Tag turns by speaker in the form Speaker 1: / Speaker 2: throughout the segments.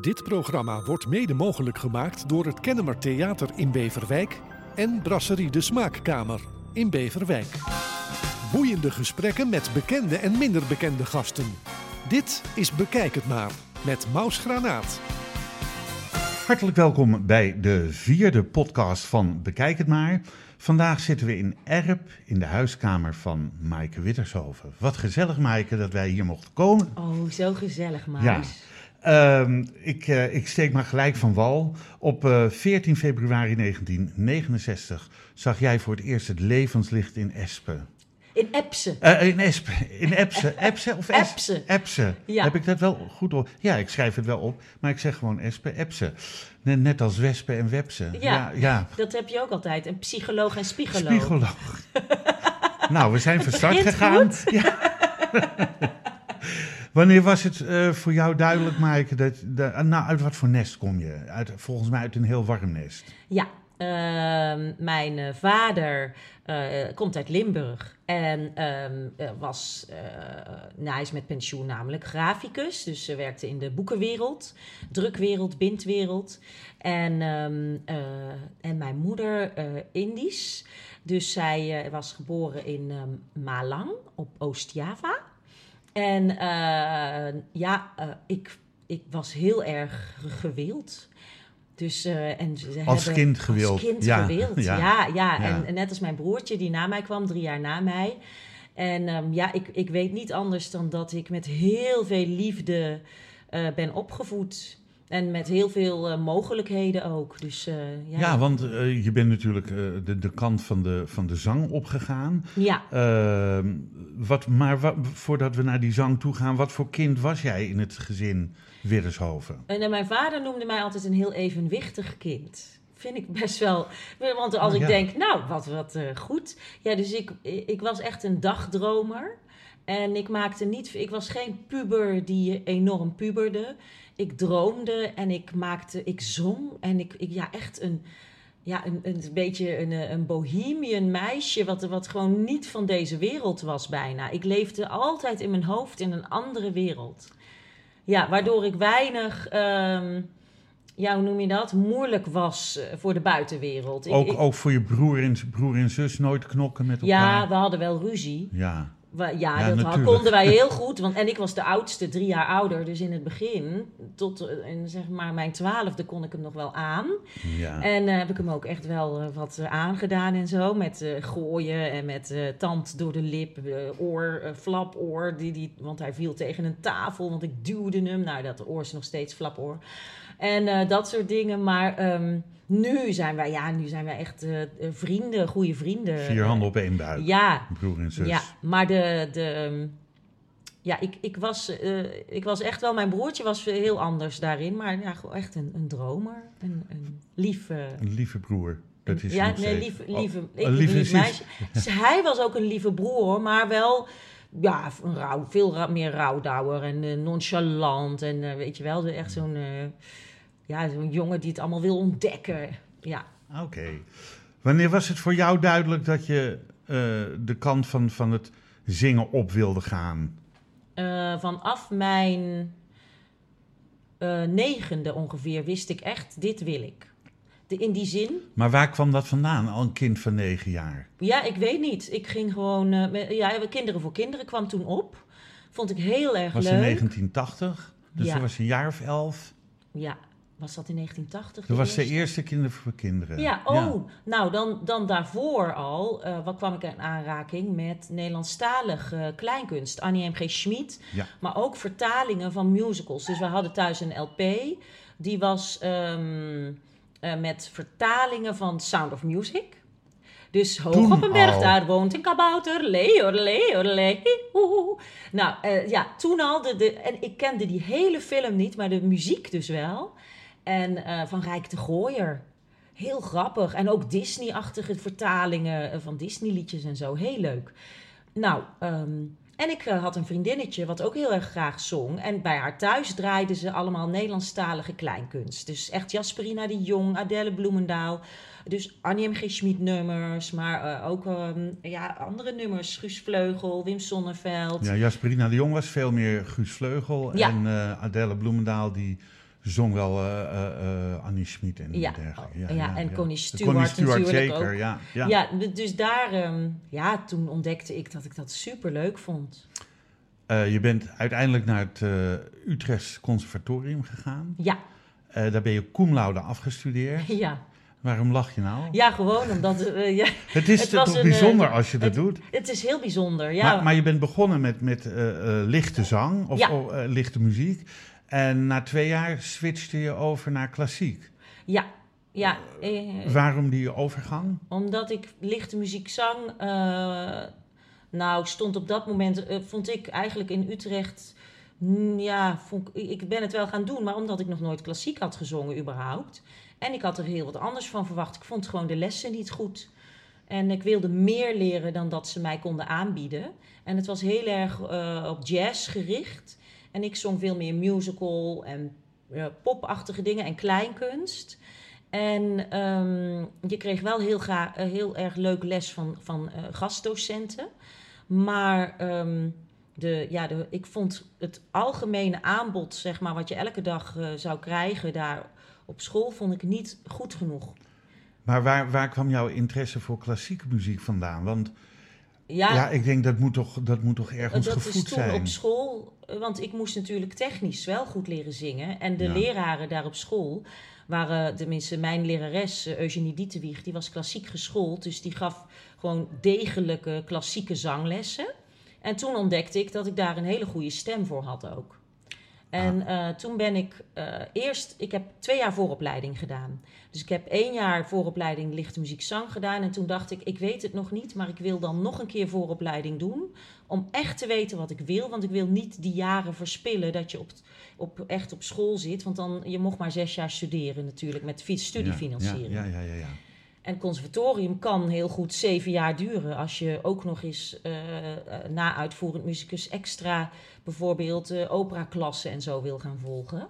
Speaker 1: Dit programma wordt mede mogelijk gemaakt door het Kennemer Theater in Beverwijk en Brasserie de Smaakkamer in Beverwijk. Boeiende gesprekken met bekende en minder bekende gasten. Dit is Bekijk het maar met Maus Granaat.
Speaker 2: Hartelijk welkom bij de vierde podcast van Bekijk het maar. Vandaag zitten we in Erp in de huiskamer van Maaike Wittershoven. Wat gezellig, Maaike, dat wij hier mochten komen.
Speaker 3: Oh, zo gezellig, Maus.
Speaker 2: Ja. Ehm, ik, eh, ik steek maar gelijk van wal. Op eh, 14 februari 1969 zag jij voor het eerst het levenslicht in Espen.
Speaker 3: In Epse.
Speaker 2: Eh, in Espen, in Epse. Epse of
Speaker 3: Epse.
Speaker 2: Epse.
Speaker 3: Ja.
Speaker 2: Heb ik dat wel goed op? Ja, ik schrijf het wel op, maar ik zeg gewoon Espen, Epse. Net, als wespen en wepsen.
Speaker 3: Ja.
Speaker 2: ja, ja.
Speaker 3: Dat heb je ook altijd. Een psycholoog en spiegoloog.
Speaker 2: Spiegoloog. nou, we zijn van start gegaan. Ja. Wanneer was het eh, voor jou duidelijk, Maaike, dat, dat, nou, uit wat voor nest kom je? Uit, volgens mij uit een heel warm nest.
Speaker 3: Ja, ehm, mijn eh, vader eh, komt uit Limburg en ehm, eh, was, eh, nou, hij is met pensioen namelijk, graficus. Dus ze werkte in de boekenwereld, drukwereld, bindwereld. En, ehm, eh, en mijn moeder eh, Indisch. Dus zij eh, was geboren in Malang op Oost-Java. En eh, ja, eh, ik, ik was heel erg gewild. Dus, eh, en ze
Speaker 2: Als
Speaker 3: hebben-
Speaker 2: kind gewild.
Speaker 3: Als kind
Speaker 2: Ja,
Speaker 3: gewild,
Speaker 2: ja.
Speaker 3: ja. En, en net als mijn broertje die na mij kwam, drie jaar na mij. En ehm, ja, ik, ik weet niet anders dan dat ik met heel veel liefde ben opgevoed. En met heel veel eh, mogelijkheden ook. Dus eh, ja.
Speaker 2: Ja, want eh, je bent natuurlijk de, de kant van de, van de zang opgegaan.
Speaker 3: Ja.
Speaker 2: Ehm, wat, maar wa- voordat we naar die zang toe gaan, wat voor kind was jij in het gezin Widdershoven?
Speaker 3: En eh, mijn vader noemde mij altijd een heel evenwichtig kind. Vind ik best wel. Want als
Speaker 2: Oh,
Speaker 3: ik
Speaker 2: ja.
Speaker 3: denk, nou, wat, wat goed. Ja, dus ik, ik was echt een dagdromer. En ik maakte niet. Ik was geen puber die enorm puberde. Ik droomde en ik maakte. Ik zong. En ik, ik ja, echt een. Ja, een, een beetje een, eh, een bohemian meisje, wat, wat gewoon niet van deze wereld was bijna. Ik leefde altijd in mijn hoofd in een andere wereld. Ja, waardoor ik weinig, ehm, ja, hoe noem je dat, moeilijk was eh, voor de buitenwereld. Ik-
Speaker 2: Ook,
Speaker 3: ik-
Speaker 2: ook voor je broer en, broer en zus nooit knokken met elkaar?
Speaker 3: ja, we hadden wel ruzie.
Speaker 2: Ja.
Speaker 3: We- ja,
Speaker 2: Ja,
Speaker 3: dat
Speaker 2: natuurlijk.
Speaker 3: konden wij heel goed. Want, en ik was de oudste, drie jaar ouder. Dus in het begin, tot eh, in, zeg maar mijn twaalfde, kon ik hem nog wel aan.
Speaker 2: ja.
Speaker 3: En eh, heb ik hem ook echt wel eh, wat eh, aangedaan en zo. Met eh, gooien en met eh, tand door de lip, eh, oor, eh, flapoor. Die, die, want hij viel tegen een tafel, want ik duwde hem. Nou, dat oor is nog steeds flapoor. En eh, dat soort dingen. Maar ehm, nu zijn wij, ja, nu zijn wij echt eh, eh, vrienden, goede vrienden.
Speaker 2: Vier handen op één buik.
Speaker 3: Ja,
Speaker 2: Broer en zus.
Speaker 3: ja, maar de, de, ehm, ja, ik, ik, was, eh, ik was echt wel, mijn broertje was heel anders daarin, maar ja, echt een, een dromer, een, een lief, eh,
Speaker 2: Een lieve broer. Dat is
Speaker 3: ja, nee, lieve,
Speaker 2: Oh,
Speaker 3: lieve, ik
Speaker 2: een lieve
Speaker 3: lief meisje. Dus hij was ook een lieve broer, hoor, maar wel, ja, een veel meer rouwdouwer en nonchalant en weet je wel, echt zo'n, ja, zo'n jongen die het allemaal wil ontdekken, ja.
Speaker 2: Oké. Wanneer was het voor jou duidelijk dat je eh, de kant van, van het zingen op wilde gaan?
Speaker 3: Eh, vanaf mijn eh, negende ongeveer wist ik echt, dit wil ik. De, in die zin,
Speaker 2: Maar waar kwam dat vandaan, al een kind van negen jaar?
Speaker 3: ja, ik weet niet. Ik ging gewoon, met- ja, Kinderen voor Kinderen kwam toen op. Vond ik heel erg
Speaker 2: was
Speaker 3: leuk.
Speaker 2: in 1980, dus
Speaker 3: Ja.
Speaker 2: toen was je een jaar of elf.
Speaker 3: Ja, was dat in 1980?
Speaker 2: Dat was de
Speaker 3: eerste?
Speaker 2: Kinderen voor Kinderen.
Speaker 3: Ja, oh, nou dan, dan daarvoor al eh, wat kwam ik in aanraking met Nederlandstalige kleinkunst. Annie M.G. Schmid,
Speaker 2: Ja.
Speaker 3: maar ook vertalingen van musicals. Dus we hadden thuis een LP, die was ehm, eh, met vertalingen van Sound of Music. Dus hoog
Speaker 2: Toen
Speaker 3: op een berg,
Speaker 2: al.
Speaker 3: daar woont een kabouter. Lee, orle, orle, hoehoe. Nou, eh, ja, toen al. De, de, en ik kende die hele film niet, maar de muziek dus wel. En eh, van Rijk de Gooier. Heel grappig. En ook Disney-achtige vertalingen eh, van Disney-liedjes en zo. Heel leuk. Nou, ehm, en ik eh, had een vriendinnetje wat ook heel erg graag zong. En bij haar thuis draaiden ze allemaal Nederlandstalige kleinkunst. Dus echt Jasperina de Jong, Adele Bloemendaal. Dus Annie M. G. Schmid nummers, maar ook ehm, ja, andere nummers. Guus Vleugel, Wim Sonneveld.
Speaker 2: Ja, Jasperina de Jong was veel meer Guus Vleugel.
Speaker 3: Ja.
Speaker 2: En Adele Bloemendaal die zong wel eh, eh, eh, Annie Schmid en
Speaker 3: Ja,
Speaker 2: dergelijke.
Speaker 3: ja, en Connie Stewart natuurlijk
Speaker 2: zeker,
Speaker 3: ook.
Speaker 2: ja. ja.
Speaker 3: Ja, dus daar, ehm, ja, toen ontdekte ik dat ik dat super leuk vond.
Speaker 2: Je bent uiteindelijk naar het uh, Utrechts Conservatorium gegaan.
Speaker 3: Ja,
Speaker 2: Uh, daar ben je cum laude afgestudeerd.
Speaker 3: ja.
Speaker 2: Waarom lach je nou?
Speaker 3: Ja, gewoon omdat... ja,
Speaker 2: Het is
Speaker 3: Het
Speaker 2: toch
Speaker 3: een,
Speaker 2: bijzonder als je dat
Speaker 3: het-
Speaker 2: doet.
Speaker 3: het is heel bijzonder, ja.
Speaker 2: Maar, maar je bent begonnen met, met lichte zang of
Speaker 3: Ja.
Speaker 2: of, lichte muziek. En na twee jaar switchte je over naar klassiek.
Speaker 3: Ja, ja. eh,
Speaker 2: Waarom die overgang?
Speaker 3: Omdat ik lichte muziek zang. eh, nou, stond op dat moment, eh, vond ik eigenlijk in Utrecht. mm, Ja, vond, ik- ik ben het wel gaan doen, maar omdat ik nog nooit klassiek had gezongen, überhaupt. En ik had er heel wat anders van verwacht. Ik vond gewoon de lessen niet goed. En ik wilde meer leren dan dat ze mij konden aanbieden. En het was heel erg eh, op jazz gericht. En ik zong veel meer musical en eh, popachtige dingen en kleinkunst. En ehm, je kreeg wel heel, ga, eh, heel erg leuk les van, van eh, gastdocenten. Maar ehm, de, ja, de, ik vond het algemene aanbod, zeg maar, wat je elke dag zou krijgen daar op school, vond ik niet goed genoeg.
Speaker 2: Maar waar, waar kwam jouw interesse voor klassieke muziek vandaan? Want
Speaker 3: Ja,
Speaker 2: ja, ik denk dat moet toch, dat moet toch ergens
Speaker 3: dat is
Speaker 2: gevoed
Speaker 3: toen
Speaker 2: zijn?
Speaker 3: op school, want ik moest natuurlijk technisch wel goed leren zingen. En de
Speaker 2: Ja.
Speaker 3: leraren daar op school waren, tenminste mijn lerares eh, Eugenie Dietewieg, die was klassiek geschoold. Dus die gaf gewoon degelijke klassieke zanglessen. En toen ontdekte ik dat ik daar een hele goede stem voor had ook. En eh, toen ben ik eh, eerst, ik heb twee jaar vooropleiding gedaan. Dus ik heb één jaar vooropleiding lichte muziek zang gedaan. En toen dacht ik, ik weet het nog niet, maar ik wil dan nog een keer vooropleiding doen. Om echt te weten wat ik wil. Want ik wil niet die jaren verspillen dat je op, op, echt op school zit. Want dan, je mocht maar zes jaar studeren natuurlijk met fi- studiefinanciering.
Speaker 2: Ja, ja, ja, ja, ja.
Speaker 3: En conservatorium kan heel goed zeven jaar duren. Als je ook nog eens eh, eh, na uitvoerend muzikus extra bijvoorbeeld eh operaklassen en zo wil gaan volgen.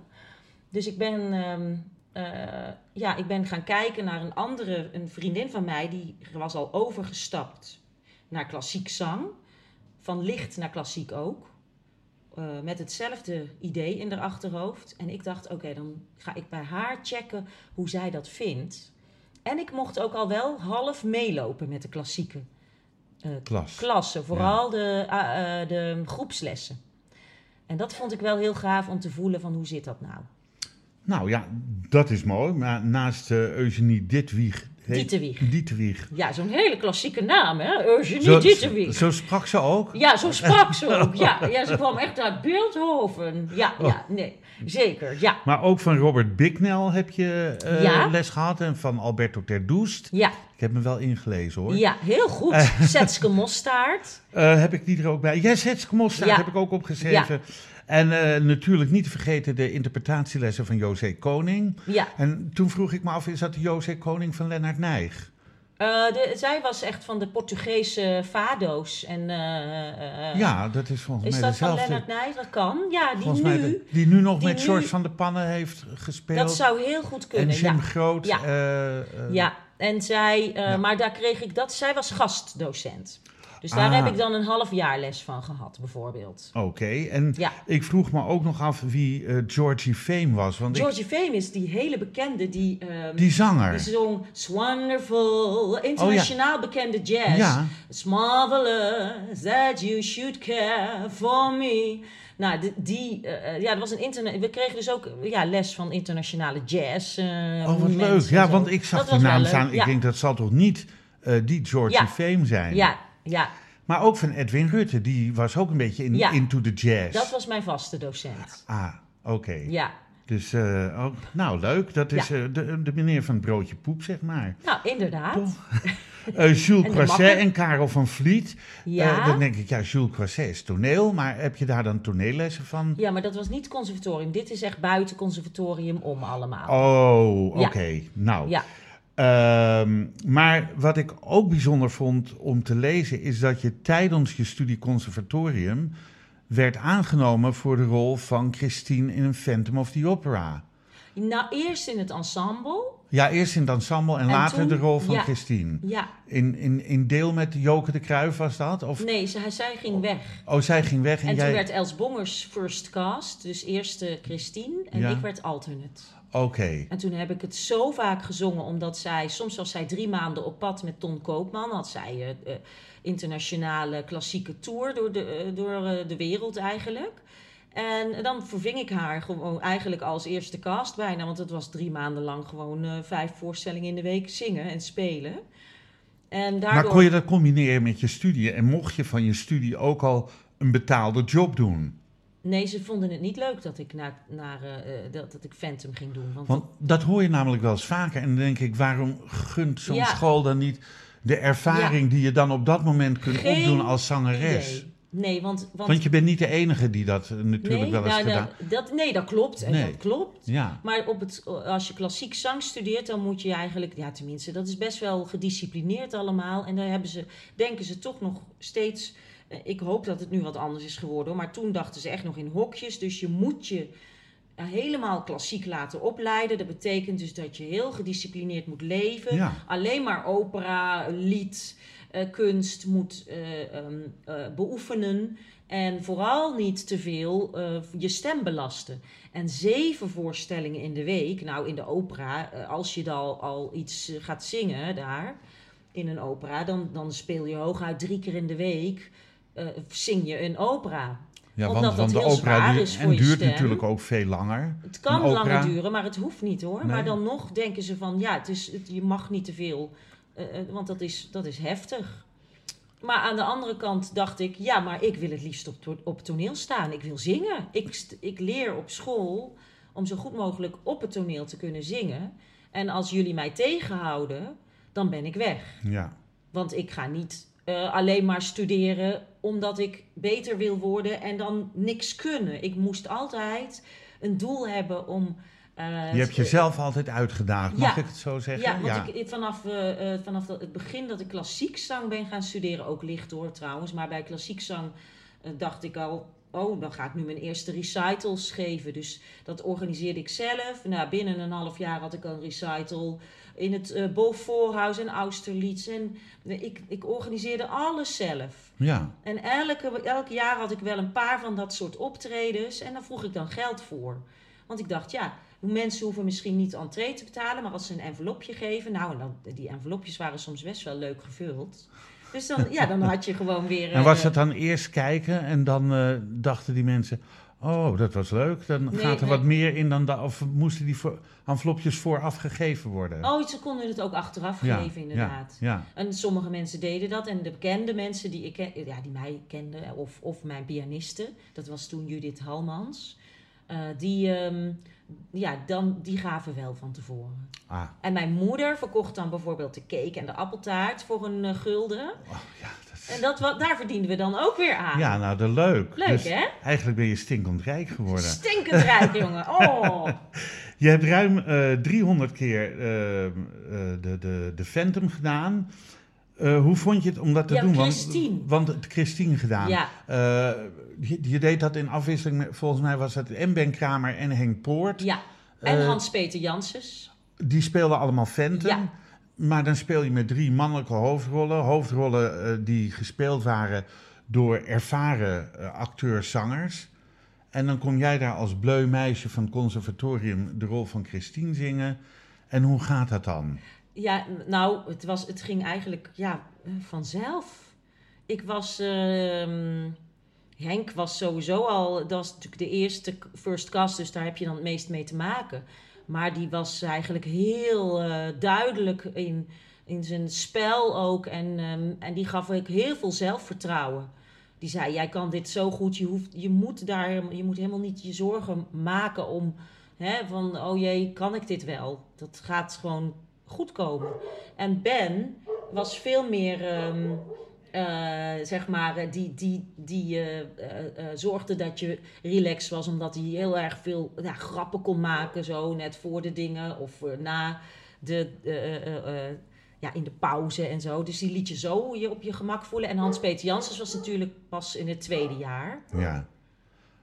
Speaker 3: Dus ik ben, ehm, eh, ja, ik ben gaan kijken naar een andere, een vriendin van mij, die was al overgestapt naar klassiek zang. Van licht naar klassiek ook. Met hetzelfde idee in haar achterhoofd. En ik dacht, oké, dan ga ik bij haar checken hoe zij dat vindt. En ik mocht ook al wel half meelopen met de klassieke eh,
Speaker 2: Klas.
Speaker 3: klassen. Vooral de, ah, eh, de groepslessen. En dat vond ik wel heel gaaf om te voelen van hoe zit dat nou.
Speaker 2: Nou ja, dat is mooi. Maar naast eh, Eugenie Ditwieg...
Speaker 3: Dieterwieg.
Speaker 2: Dieterwieg.
Speaker 3: Ja, zo'n hele klassieke naam, hè? Eugenie
Speaker 2: Zo,
Speaker 3: Dieterwieg.
Speaker 2: zo sprak ze ook.
Speaker 3: Ja, zo sprak ze ook. Ja, ja, ze kwam echt uit Beeldhoven. Ja, ja, nee, zeker, ja.
Speaker 2: Maar ook van Robert Bicknell heb je eh,
Speaker 3: Ja.
Speaker 2: les gehad. En van Alberto Terdoest.
Speaker 3: Ja,
Speaker 2: Ik heb me wel ingelezen hoor.
Speaker 3: ja heel goed. Zetske Mostaart.
Speaker 2: Eh, heb ik die er ook bij? Ja, Zetske Mostaart
Speaker 3: Ja.
Speaker 2: heb ik ook opgeschreven. En eh, natuurlijk niet te vergeten de interpretatielessen van José Koning.
Speaker 3: Ja,
Speaker 2: En toen vroeg ik me af, is dat de José Koning van Lennart Nijg?
Speaker 3: Eh, de, zij was echt van de Portugese fado's. En, eh, eh,
Speaker 2: ja, dat is volgens
Speaker 3: Is
Speaker 2: mij
Speaker 3: dat van
Speaker 2: dezelfde.
Speaker 3: Lennart? Dat kan. Ja, die
Speaker 2: volgens
Speaker 3: nu.
Speaker 2: de- die nu nog
Speaker 3: die
Speaker 2: met
Speaker 3: nu-
Speaker 2: George van de Pannen heeft gespeeld.
Speaker 3: dat zou heel goed
Speaker 2: en
Speaker 3: kunnen.
Speaker 2: Jim
Speaker 3: ja.
Speaker 2: Groot.
Speaker 3: Ja. ja, en zij,
Speaker 2: Ja.
Speaker 3: maar daar kreeg ik dat. Zij was gastdocent. Dus daar
Speaker 2: Ah.
Speaker 3: heb ik dan een half jaar les van gehad, bijvoorbeeld.
Speaker 2: Oké, en
Speaker 3: Ja.
Speaker 2: ik vroeg me ook nog af wie eh, Georgie Fame was. Want ik-
Speaker 3: Georgie Fame is die hele bekende die. ehm,
Speaker 2: die zanger.
Speaker 3: die zong It's Wonderful, internationaal bekende jazz.
Speaker 2: Ja.
Speaker 3: It's marvelous that you should care for me. Nou, die, die eh, eh, ja, dat was een internet. We kregen dus ook ja, les van internationale jazz.
Speaker 2: Oh, wat leuk. Ja, want ik zag
Speaker 3: Dat
Speaker 2: die naam staan. Ik
Speaker 3: ja.
Speaker 2: denk, dat zal toch niet die Georgie
Speaker 3: Ja.
Speaker 2: Fame zijn?
Speaker 3: Ja, ja,
Speaker 2: Maar ook van Edwin Rutte, die was ook een beetje in,
Speaker 3: Ja.
Speaker 2: into the jazz.
Speaker 3: dat was mijn vaste docent.
Speaker 2: Ah, oké.
Speaker 3: Ja,
Speaker 2: Dus, eh, ook, nou leuk. Dat is
Speaker 3: Ja.
Speaker 2: eh, de, de meneer van het broodje poep, zeg maar.
Speaker 3: nou inderdaad.
Speaker 2: Eh, Jules Croisset en Karel van Vliet.
Speaker 3: Ja.
Speaker 2: Eh, dan denk ik, ja, Jules Croisset is toneel. Maar heb je daar dan toneellessen van?
Speaker 3: Ja, maar dat was niet conservatorium. Dit is echt buiten conservatorium om allemaal.
Speaker 2: Oh, oké. Nou,
Speaker 3: Ja,
Speaker 2: Ehm, maar wat ik ook bijzonder vond om te lezen, is dat je tijdens je studie conservatorium werd aangenomen voor de rol van Christine in een Phantom of the Opera.
Speaker 3: Nou, eerst in het ensemble.
Speaker 2: Ja, eerst in het ensemble en,
Speaker 3: En
Speaker 2: later
Speaker 3: toen-
Speaker 2: de rol van
Speaker 3: ja.
Speaker 2: Christine.
Speaker 3: Ja,
Speaker 2: In, in, in deel met Joke de Kruijf was dat? Of,
Speaker 3: nee, zij, zij ging weg.
Speaker 2: Oh, zij ging weg en,
Speaker 3: En
Speaker 2: jij...
Speaker 3: toen werd Els Bongers first cast. Dus eerst eh, Christine en
Speaker 2: Ja.
Speaker 3: ik werd alternate.
Speaker 2: Oké.
Speaker 3: En toen heb ik het zo vaak gezongen, omdat zij, soms was zij drie maanden op pad met Ton Koopman, had zij eh, internationale klassieke tour door de, eh, door de wereld eigenlijk. En dan verving ik haar gewoon eigenlijk als eerste cast bijna, want het was drie maanden lang gewoon vijf voorstellingen in de week zingen en spelen. En daardoor...
Speaker 2: Maar kon je dat combineren met je studie? En mocht je van je studie ook al een betaalde job doen?
Speaker 3: Nee, ze vonden het niet leuk dat ik, naar, naar, eh, eh, dat, dat ik Phantom ging doen. Want,
Speaker 2: Want dat hoor je namelijk wel eens vaker. En dan denk ik, waarom gunt zo'n
Speaker 3: Ja.
Speaker 2: school dan niet de ervaring die je dan op dat moment kunt
Speaker 3: Geen
Speaker 2: opdoen als zangeres?
Speaker 3: idee. Nee, want... want,
Speaker 2: Want je bent niet de enige die dat eh, natuurlijk
Speaker 3: nee,
Speaker 2: wel eens
Speaker 3: nou,
Speaker 2: gedaan
Speaker 3: dat, nee, dat klopt. En
Speaker 2: Nee.
Speaker 3: dat klopt.
Speaker 2: Ja,
Speaker 3: Maar op het, als je klassiek zang studeert, dan moet je eigenlijk, ja tenminste, dat is best wel gedisciplineerd allemaal. En daar hebben ze, denken ze toch nog steeds, ik hoop dat het nu wat anders is geworden, maar toen dachten ze echt nog in hokjes. Dus je moet je eh, helemaal klassiek laten opleiden. Dat betekent dus dat je heel gedisciplineerd moet leven.
Speaker 2: ja.
Speaker 3: Alleen maar opera, lied, eh, kunst moet eh, ehm, eh, beoefenen. En vooral niet te veel eh, je stem belasten. En zeven voorstellingen in de week. Nou, in de opera, eh, als je dan al iets eh, gaat zingen daar in een opera, dan, dan speel je hooguit drie keer in de week. Eh, zing je een opera.
Speaker 2: ja
Speaker 3: Omdat
Speaker 2: want,
Speaker 3: dat
Speaker 2: want de
Speaker 3: heel
Speaker 2: opera
Speaker 3: zwaar
Speaker 2: duurt,
Speaker 3: is
Speaker 2: en
Speaker 3: voor je
Speaker 2: duurt
Speaker 3: stem.
Speaker 2: natuurlijk ook veel langer.
Speaker 3: Het kan
Speaker 2: opera-
Speaker 3: langer duren, maar het hoeft niet hoor.
Speaker 2: Nee.
Speaker 3: Maar dan nog denken ze van ja, het is, het, je mag niet te veel, eh, eh, want dat is, dat is heftig. Maar aan de andere kant dacht ik, ja, maar ik wil het liefst op, to- op toneel staan. Ik wil zingen. Ik, ik leer op school om zo goed mogelijk op het toneel te kunnen zingen. En als jullie mij tegenhouden, dan ben ik weg.
Speaker 2: Ja.
Speaker 3: Want ik ga niet alleen maar studeren omdat ik beter wil worden en dan niks kunnen. Ik moest altijd een doel hebben om. eh,
Speaker 2: Je hebt jezelf altijd uitgedaagd, mag
Speaker 3: Ja.
Speaker 2: ik het zo zeggen?
Speaker 3: Ja, want Ik, vanaf, eh, eh, vanaf het begin dat ik klassiek zang ben gaan studeren, ook licht hoor trouwens, maar bij klassiek zang eh, dacht ik al, oh, dan ga ik nu mijn eerste recitals geven. Dus dat organiseerde ik zelf. Nou, binnen een half jaar had ik al een recital in het uh, Beauforthuis en Austerlitz. En eh, ik, ik organiseerde alles zelf.
Speaker 2: Ja,
Speaker 3: En elke, elk jaar had ik wel een paar van dat soort optredens en daar vroeg ik dan geld voor. Want ik dacht, ja, mensen hoeven misschien niet entree te betalen, maar als ze een envelopje geven, nou, en dan, die envelopjes waren soms best wel leuk gevuld. Dus dan, ja, dan had je gewoon weer.
Speaker 2: en was
Speaker 3: eh,
Speaker 2: het dan eerst kijken en dan dachten die mensen... Oh, dat was leuk. Dan
Speaker 3: Nee,
Speaker 2: gaat er
Speaker 3: nee.
Speaker 2: wat meer in dan... Da of moesten die voor, envelopjes vooraf gegeven worden?
Speaker 3: Oh, ze konden het ook achteraf
Speaker 2: ja,
Speaker 3: geven, inderdaad.
Speaker 2: Ja, ja.
Speaker 3: En sommige mensen deden dat. En de bekende mensen die, ik, ja, die mij kenden, of, of mijn pianiste, dat was toen Judith Halmans. eh, die, ehm, ja, dan, die gaven wel van tevoren.
Speaker 2: Ah,
Speaker 3: En mijn moeder verkocht dan bijvoorbeeld de cake en de appeltaart voor een eh, gulden.
Speaker 2: oh, ja, dat
Speaker 3: En dat, wa- daar verdienden we dan ook weer aan.
Speaker 2: ja, nou, dat leuk.
Speaker 3: Leuk,
Speaker 2: Dus
Speaker 3: hè?
Speaker 2: Eigenlijk ben je stinkend rijk geworden.
Speaker 3: Stinkend rijk, jongen. Oh.
Speaker 2: Je hebt ruim eh 300 keer eh, eh, de, de, de Phantom gedaan. Hoe vond je het om dat te
Speaker 3: Ja,
Speaker 2: doen?
Speaker 3: Christine.
Speaker 2: Want, want het Christine gedaan.
Speaker 3: Ja.
Speaker 2: Je, je deed dat in afwisseling volgens mij was het en Ben Kramer en Henk Poort.
Speaker 3: Ja. En Hans-Peter Janssens.
Speaker 2: Die speelden allemaal Phantom.
Speaker 3: Ja.
Speaker 2: Maar dan speel je met drie mannelijke hoofdrollen. Hoofdrollen eh, die gespeeld waren door ervaren eh, acteurs, zangers. En dan kom jij daar als bleu meisje van het conservatorium de rol van Christine zingen. En hoe gaat dat dan?
Speaker 3: Ja, nou, het, was, het ging eigenlijk ja, eh, vanzelf. Ik was. ehm, Henk was sowieso al. Dat was natuurlijk de eerste first cast, dus daar heb je dan het meest mee te maken. Maar die was eigenlijk heel eh, duidelijk in, in zijn spel ook. En, ehm, en die gaf ik heel veel zelfvertrouwen. Die zei: Jij kan dit zo goed, je, hoeft, je, moet, daar, je moet helemaal niet je zorgen maken om. Hè, van, oh jee, kan ik dit wel? Dat gaat gewoon goed komen. En Ben was veel meer, ehm, eh, zeg maar, eh, die, die, die eh, zorgde dat je relaxed was, omdat hij heel erg veel ja, grappen kon maken, zo net voor de dingen of na de. ja, in de pauze en zo. Dus die liet je zo je op je gemak voelen. En Hans-Peter Janssens was natuurlijk pas in het tweede jaar.
Speaker 2: Ja.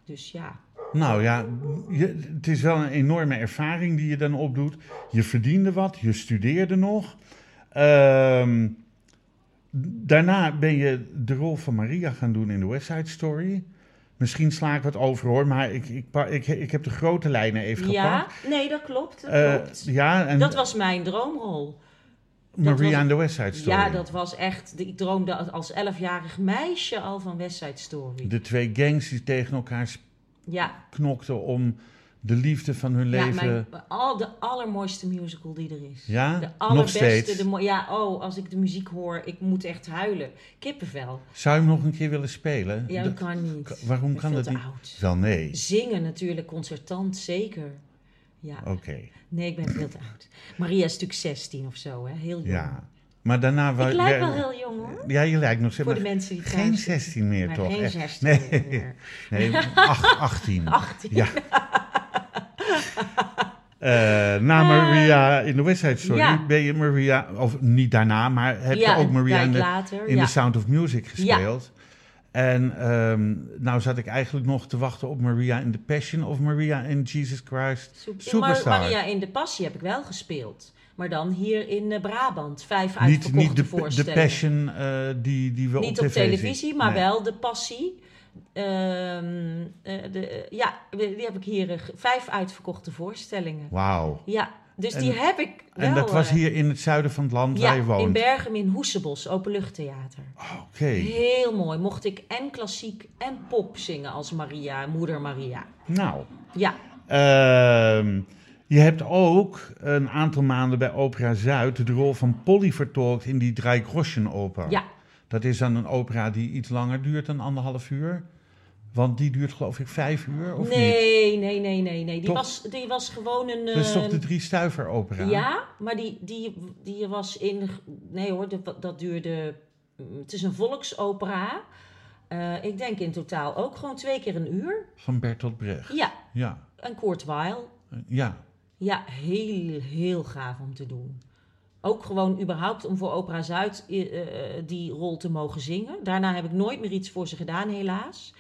Speaker 3: Dus ja.
Speaker 2: Nou ja, je, het is wel een enorme ervaring die je dan opdoet. Je verdiende wat, je studeerde nog. Ehm, daarna ben je de rol van Maria gaan doen in de West Side Story. Misschien sla ik wat over hoor, maar ik, ik, ik, ik heb de grote lijnen even
Speaker 3: Ja,
Speaker 2: gepakt.
Speaker 3: nee, dat klopt. Dat,
Speaker 2: Eh,
Speaker 3: klopt.
Speaker 2: ja, en
Speaker 3: dat was mijn droomrol.
Speaker 2: Maria
Speaker 3: was-
Speaker 2: en de West Side Story.
Speaker 3: Ja, dat was echt. Ik droomde als elfjarig meisje al van West Side Story.
Speaker 2: De twee gangs die tegen elkaar
Speaker 3: Ja,
Speaker 2: knokten om de liefde van hun
Speaker 3: ja
Speaker 2: leven.
Speaker 3: mijn, al de allermooiste musical die er is.
Speaker 2: Ja,
Speaker 3: De
Speaker 2: nog
Speaker 3: allerbeste.
Speaker 2: steeds.
Speaker 3: De ja, oh, als ik de muziek hoor, ik moet echt huilen. Kippenvel.
Speaker 2: Zou je hem nog een keer willen spelen?
Speaker 3: Ja, dat kan niet.
Speaker 2: Waarom
Speaker 3: Ik
Speaker 2: kan dat niet?
Speaker 3: oud.
Speaker 2: Wel nee.
Speaker 3: Zingen natuurlijk, concertant, zeker. Ja.
Speaker 2: Oké,
Speaker 3: Nee, ik ben veel te oud. Maria is natuurlijk 16 of zo, hè? Heel jong.
Speaker 2: ja. Maar daarna...
Speaker 3: Ik lijk wel heel jong hoor.
Speaker 2: Ja, je lijkt nog
Speaker 3: Voor
Speaker 2: maar
Speaker 3: de mensen die
Speaker 2: Geen
Speaker 3: thuis
Speaker 2: 16 meer,
Speaker 3: Maar
Speaker 2: toch?
Speaker 3: geen
Speaker 2: Echt?
Speaker 3: 16
Speaker 2: nee,
Speaker 3: meer.
Speaker 2: nee ach- 18.
Speaker 3: 18.
Speaker 2: Ja. Eh, na Maria in de West Side Story
Speaker 3: Ja.
Speaker 2: ben je Maria, of niet daarna, maar heb
Speaker 3: ja,
Speaker 2: je ook Maria in, de,
Speaker 3: later.
Speaker 2: in
Speaker 3: ja.
Speaker 2: The Sound of Music gespeeld. En ehm, nou zat ik eigenlijk nog te wachten op Maria in The Passion of Maria in Jesus Christ
Speaker 3: Mar-
Speaker 2: Superstar.
Speaker 3: Maria in de Passie heb ik wel gespeeld. Maar dan hier in eh, Brabant. Vijf
Speaker 2: niet,
Speaker 3: uitverkochte
Speaker 2: niet de, de. Passion eh, die, die we
Speaker 3: Niet
Speaker 2: op
Speaker 3: op
Speaker 2: tv
Speaker 3: televisie,
Speaker 2: zien.
Speaker 3: maar
Speaker 2: Nee.
Speaker 3: wel de Passie. Ehm, eh, de, ja, die heb ik hier eh, vijf uitverkochte voorstellingen.
Speaker 2: Wauw.
Speaker 3: Ja, dus
Speaker 2: En-
Speaker 3: die heb ik wel.
Speaker 2: En dat was
Speaker 3: eh,
Speaker 2: hier in het zuiden van het land
Speaker 3: ja,
Speaker 2: waar je woont.
Speaker 3: in Bergen in Hoesebos, openluchttheater.
Speaker 2: Oké.
Speaker 3: Heel mooi. Mocht ik en klassiek en pop zingen als Maria, moeder Maria.
Speaker 2: Nou,
Speaker 3: Ja,
Speaker 2: Ehm, je hebt ook een aantal maanden bij Opera Zuid de rol van Polly vertolkt in die Drei Groschen opera.
Speaker 3: ja.
Speaker 2: Dat is dan een opera die iets langer duurt dan anderhalf uur. Want die duurt geloof ik vijf uur, of niet?
Speaker 3: Nee, nee, nee, nee, nee. Die,
Speaker 2: Toch?
Speaker 3: was, die was gewoon een...
Speaker 2: Dat is toch
Speaker 3: eh,
Speaker 2: de drie stuiver opera?
Speaker 3: Ja, maar die, die, die was in... Nee hoor, dat, dat duurde... Het is een volksopera. Eh, ik denk in totaal ook gewoon twee keer een uur.
Speaker 2: Van Bertolt Brecht.
Speaker 3: Ja,
Speaker 2: Ja.
Speaker 3: en Kurt Weill.
Speaker 2: Ja.
Speaker 3: Ja, heel, heel gaaf om te doen. Ook gewoon überhaupt om voor Opera Zuid eh, eh, die rol te mogen zingen. Daarna heb ik nooit meer iets voor ze gedaan, helaas.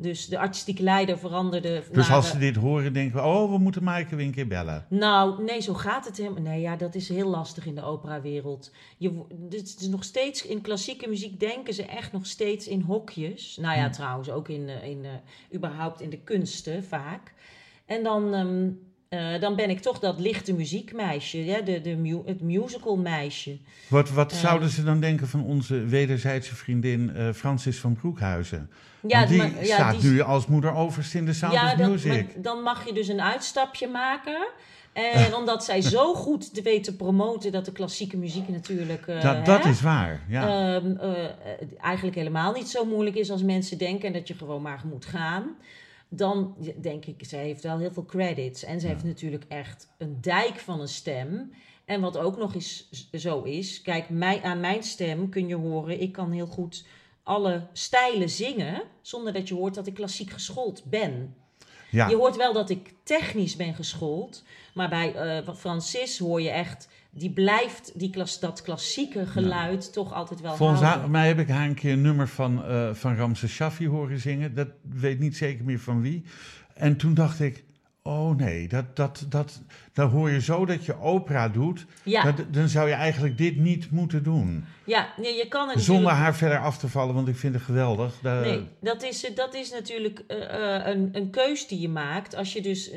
Speaker 3: Dus de artistieke leider veranderde.
Speaker 2: Dus als ze dit horen, denken we... Oh, we moeten Maaike weer een keer bellen.
Speaker 3: Nou, nee, zo gaat het helemaal. Nee, ja, dat is heel lastig in de operawereld. Je, dit is nog steeds in klassieke muziek denken ze echt nog steeds in hokjes. Nou ja, trouwens ook in, eh, in überhaupt in de kunsten vaak. En dan, ehm, eh, dan ben ik toch dat lichte muziekmeisje, ja, de, de mu het musical meisje.
Speaker 2: Wat, wat
Speaker 3: Eh.
Speaker 2: zouden ze dan denken van onze wederzijdse vriendin eh, Francis van Broekhuizen?
Speaker 3: Ja,
Speaker 2: Want die
Speaker 3: maar- ja,
Speaker 2: staat
Speaker 3: die-
Speaker 2: nu als moeder overst in de Sound
Speaker 3: ja,
Speaker 2: of
Speaker 3: dat-
Speaker 2: Music.
Speaker 3: maar dan mag je dus een uitstapje maken. En omdat zij zo goed te weten promoten dat de klassieke muziek natuurlijk.
Speaker 2: dat, dat
Speaker 3: hè,
Speaker 2: is waar, ja.
Speaker 3: ehm, eh, eh, eigenlijk helemaal niet zo moeilijk is als mensen denken en dat je gewoon maar moet gaan. Dan denk ik, zij heeft wel heel veel credits. En ze heeft natuurlijk echt een dijk van een stem. En wat ook nog eens zo is, kijk, mij, aan mijn stem kun je horen, ik kan heel goed alle stijlen zingen, zonder dat je hoort dat ik klassiek geschoold ben.
Speaker 2: ja.
Speaker 3: Je hoort wel dat ik technisch ben geschoold, maar bij eh Francis hoor je echt, die blijft die klas, dat klassieke geluid toch altijd wel
Speaker 2: Volgens
Speaker 3: houden.
Speaker 2: mij heb ik haar een keer een nummer van, eh van Ramses Shaffi horen zingen. Dat weet niet zeker meer van wie. En toen dacht ik, oh nee, dat, dat, dat, dan hoor je zo dat je opera doet.
Speaker 3: Ja,
Speaker 2: Dat, dan zou je eigenlijk dit niet moeten doen.
Speaker 3: ja nee, je kan het
Speaker 2: Zonder
Speaker 3: natuurlijk-
Speaker 2: haar verder af te vallen, want ik vind het geweldig.
Speaker 3: Nee, dat is, eh, dat is natuurlijk eh, een, een keus die je maakt. Als je dus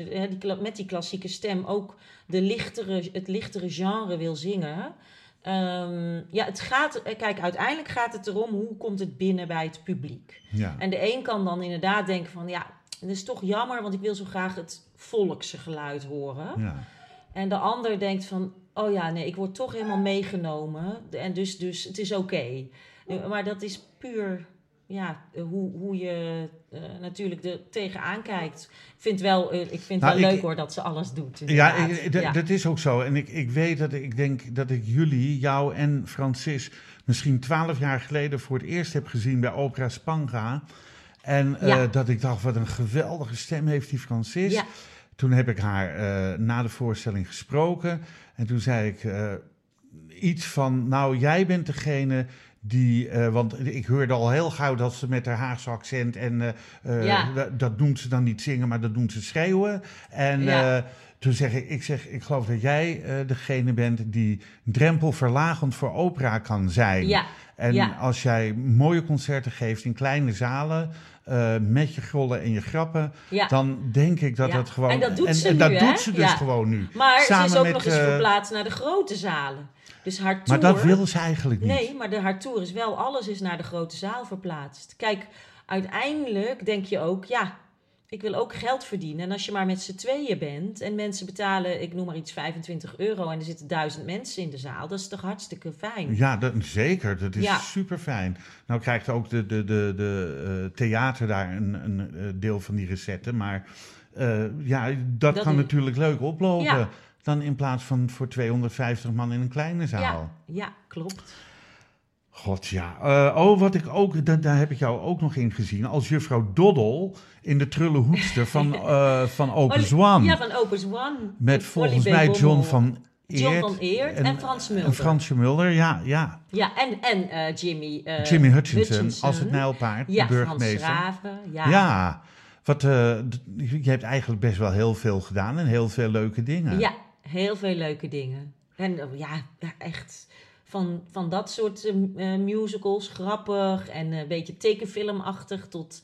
Speaker 3: met die klassieke stem ook de lichtere, het lichtere genre wil zingen. Ehm, ja, het gaat, eh, kijk, uiteindelijk gaat het erom hoe komt het binnen bij het publiek.
Speaker 2: ja.
Speaker 3: En de een kan dan inderdaad denken van ja, het is toch jammer, want ik wil zo graag het volkse geluid horen.
Speaker 2: ja.
Speaker 3: En de ander denkt van, oh ja, nee, ik word toch helemaal meegenomen. En dus, dus het is oké. Eh, Maar dat is puur, ja, eh, hoe, hoe je eh, natuurlijk er tegenaan kijkt. Ik vind wel, eh, ik vind
Speaker 2: Nou,
Speaker 3: wel
Speaker 2: ik-
Speaker 3: leuk hoor dat ze alles doet.
Speaker 2: Ja, ik- dat is ook zo. En ik, ik weet dat ik denk dat ik jullie, jou en Francis, misschien twaalf jaar geleden voor het eerst heb gezien bij Opera Spanga. En
Speaker 3: Ja.
Speaker 2: dat ik dacht, wat een geweldige stem heeft die Francis.
Speaker 3: Ja.
Speaker 2: Toen heb ik haar na de voorstelling gesproken. En toen zei ik iets van, nou jij bent degene Die, eh, want ik hoorde al heel gauw dat ze met haar Haagse accent en eh, eh,
Speaker 3: Ja.
Speaker 2: dat, doen ze dan niet zingen, maar dat doen ze schreeuwen. En
Speaker 3: Ja.
Speaker 2: toen zeg ik, ik zeg, ik geloof dat jij degene bent die drempelverlagend voor opera kan zijn.
Speaker 3: Ja,
Speaker 2: En als jij mooie concerten geeft in kleine zalen, eh, met je grollen en je grappen,
Speaker 3: ja.
Speaker 2: dan denk ik dat
Speaker 3: Ja.
Speaker 2: dat gewoon.
Speaker 3: En dat doet ze
Speaker 2: en
Speaker 3: nu,
Speaker 2: dat
Speaker 3: hè?
Speaker 2: doet ze dus
Speaker 3: Ja.
Speaker 2: gewoon nu.
Speaker 3: Maar
Speaker 2: Samen
Speaker 3: ze is ook
Speaker 2: met,
Speaker 3: nog eens
Speaker 2: eh,
Speaker 3: verplaatst naar de grote zalen. Dus haar
Speaker 2: Maar
Speaker 3: tour...
Speaker 2: dat wil ze eigenlijk niet.
Speaker 3: Nee, maar de, haar tour is wel, alles is naar de grote zaal verplaatst. Kijk, uiteindelijk denk je ook, ja, ik wil ook geld verdienen. En als je maar met z'n tweeën bent en mensen betalen, ik noem maar iets, 25 euro en er zitten duizend mensen in de zaal, dat is toch hartstikke fijn.
Speaker 2: Ja, dat, zeker. Dat is
Speaker 3: Ja.
Speaker 2: super fijn. Nou krijgt ook de, de, de, de eh, theater daar een, een eh, deel van die recetten. Maar eh, ja, dat,
Speaker 3: Dat
Speaker 2: kan
Speaker 3: is-
Speaker 2: natuurlijk leuk oplopen.
Speaker 3: Ja.
Speaker 2: Dan in plaats van voor 250 man in een kleine zaal.
Speaker 3: Ja, ja, klopt.
Speaker 2: God ja. Eh, oh, wat ik ook, da- daar heb ik jou ook nog in gezien. Als juffrouw Doddel in de trulle hoedster van, eh van Open
Speaker 3: Olly-
Speaker 2: Zwan.
Speaker 3: Ja, van Opus One.
Speaker 2: met volgens mij John van Eert.
Speaker 3: John van Eert en Frans Mulder.
Speaker 2: En Fransje Mulder, ja. ja.
Speaker 3: Ja, en, en eh, Jimmy...
Speaker 2: Jimmy Hutchinson,
Speaker 3: Hutchinson.
Speaker 2: als het Nijlpaard,
Speaker 3: Ja,
Speaker 2: de
Speaker 3: Frans
Speaker 2: burgemeester.
Speaker 3: Schraven. Ja.
Speaker 2: Ja, wat, je hebt eigenlijk best wel heel veel gedaan en heel veel leuke dingen.
Speaker 3: Ja, heel veel leuke dingen. En ja, ja, echt van, van dat soort eh, eh, musicals, grappig en een beetje tekenfilmachtig tot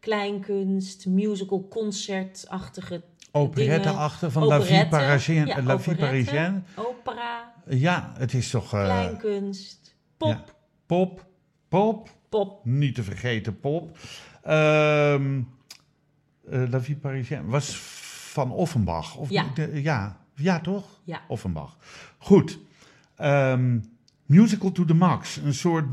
Speaker 3: kleinkunst, musical concertachtige
Speaker 2: Operette-achtig van La Vie Parisienne.
Speaker 3: ja,
Speaker 2: La Vie. Parisienne.
Speaker 3: opera,
Speaker 2: Ja, het is toch eh,
Speaker 3: kleinkunst, pop,
Speaker 2: ja. pop, pop,
Speaker 3: pop.
Speaker 2: niet te vergeten pop. Ehm eh, La Vie Parisienne was van Offenbach. Of,
Speaker 3: Ja.
Speaker 2: de- ja. ja, toch?
Speaker 3: Ja.
Speaker 2: Offenbach. Goed. Ehm, musical to the max. Een soort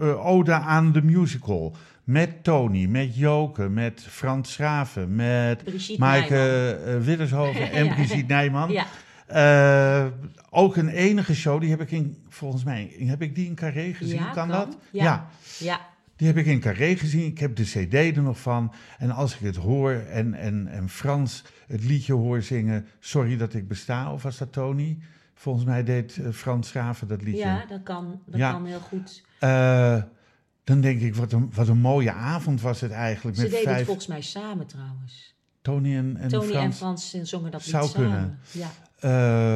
Speaker 2: eh, ode aan de musical. Met Tony, met Joke, met Frans Schraven, met
Speaker 3: Brigitte
Speaker 2: Maaike uh, Widdershoven en
Speaker 3: Ja.
Speaker 2: Brigitte Nijman.
Speaker 3: Ja,
Speaker 2: Eh, ook een enige show, die heb ik in, volgens mij, heb ik die in Carré gezien?
Speaker 3: Ja,
Speaker 2: kan,
Speaker 3: kan.
Speaker 2: dat?
Speaker 3: Ja. ja,
Speaker 2: die heb ik in Carré gezien. Ik heb de cd er nog van. En als ik het hoor en, en, en Frans het liedje hoor zingen... Sorry dat ik besta, of was dat Tony? Volgens mij deed eh, Frans Schraven dat liedje.
Speaker 3: ja, dat kan, dat
Speaker 2: Ja.
Speaker 3: kan heel goed.
Speaker 2: Eh, dan denk ik, wat een, wat een mooie avond was het eigenlijk.
Speaker 3: Ze
Speaker 2: Met
Speaker 3: deden het volgens mij samen trouwens.
Speaker 2: Tony en, en
Speaker 3: Tony
Speaker 2: Frans.
Speaker 3: en Frans zongen dat
Speaker 2: Zou
Speaker 3: lied samen.
Speaker 2: kunnen.
Speaker 3: Ja.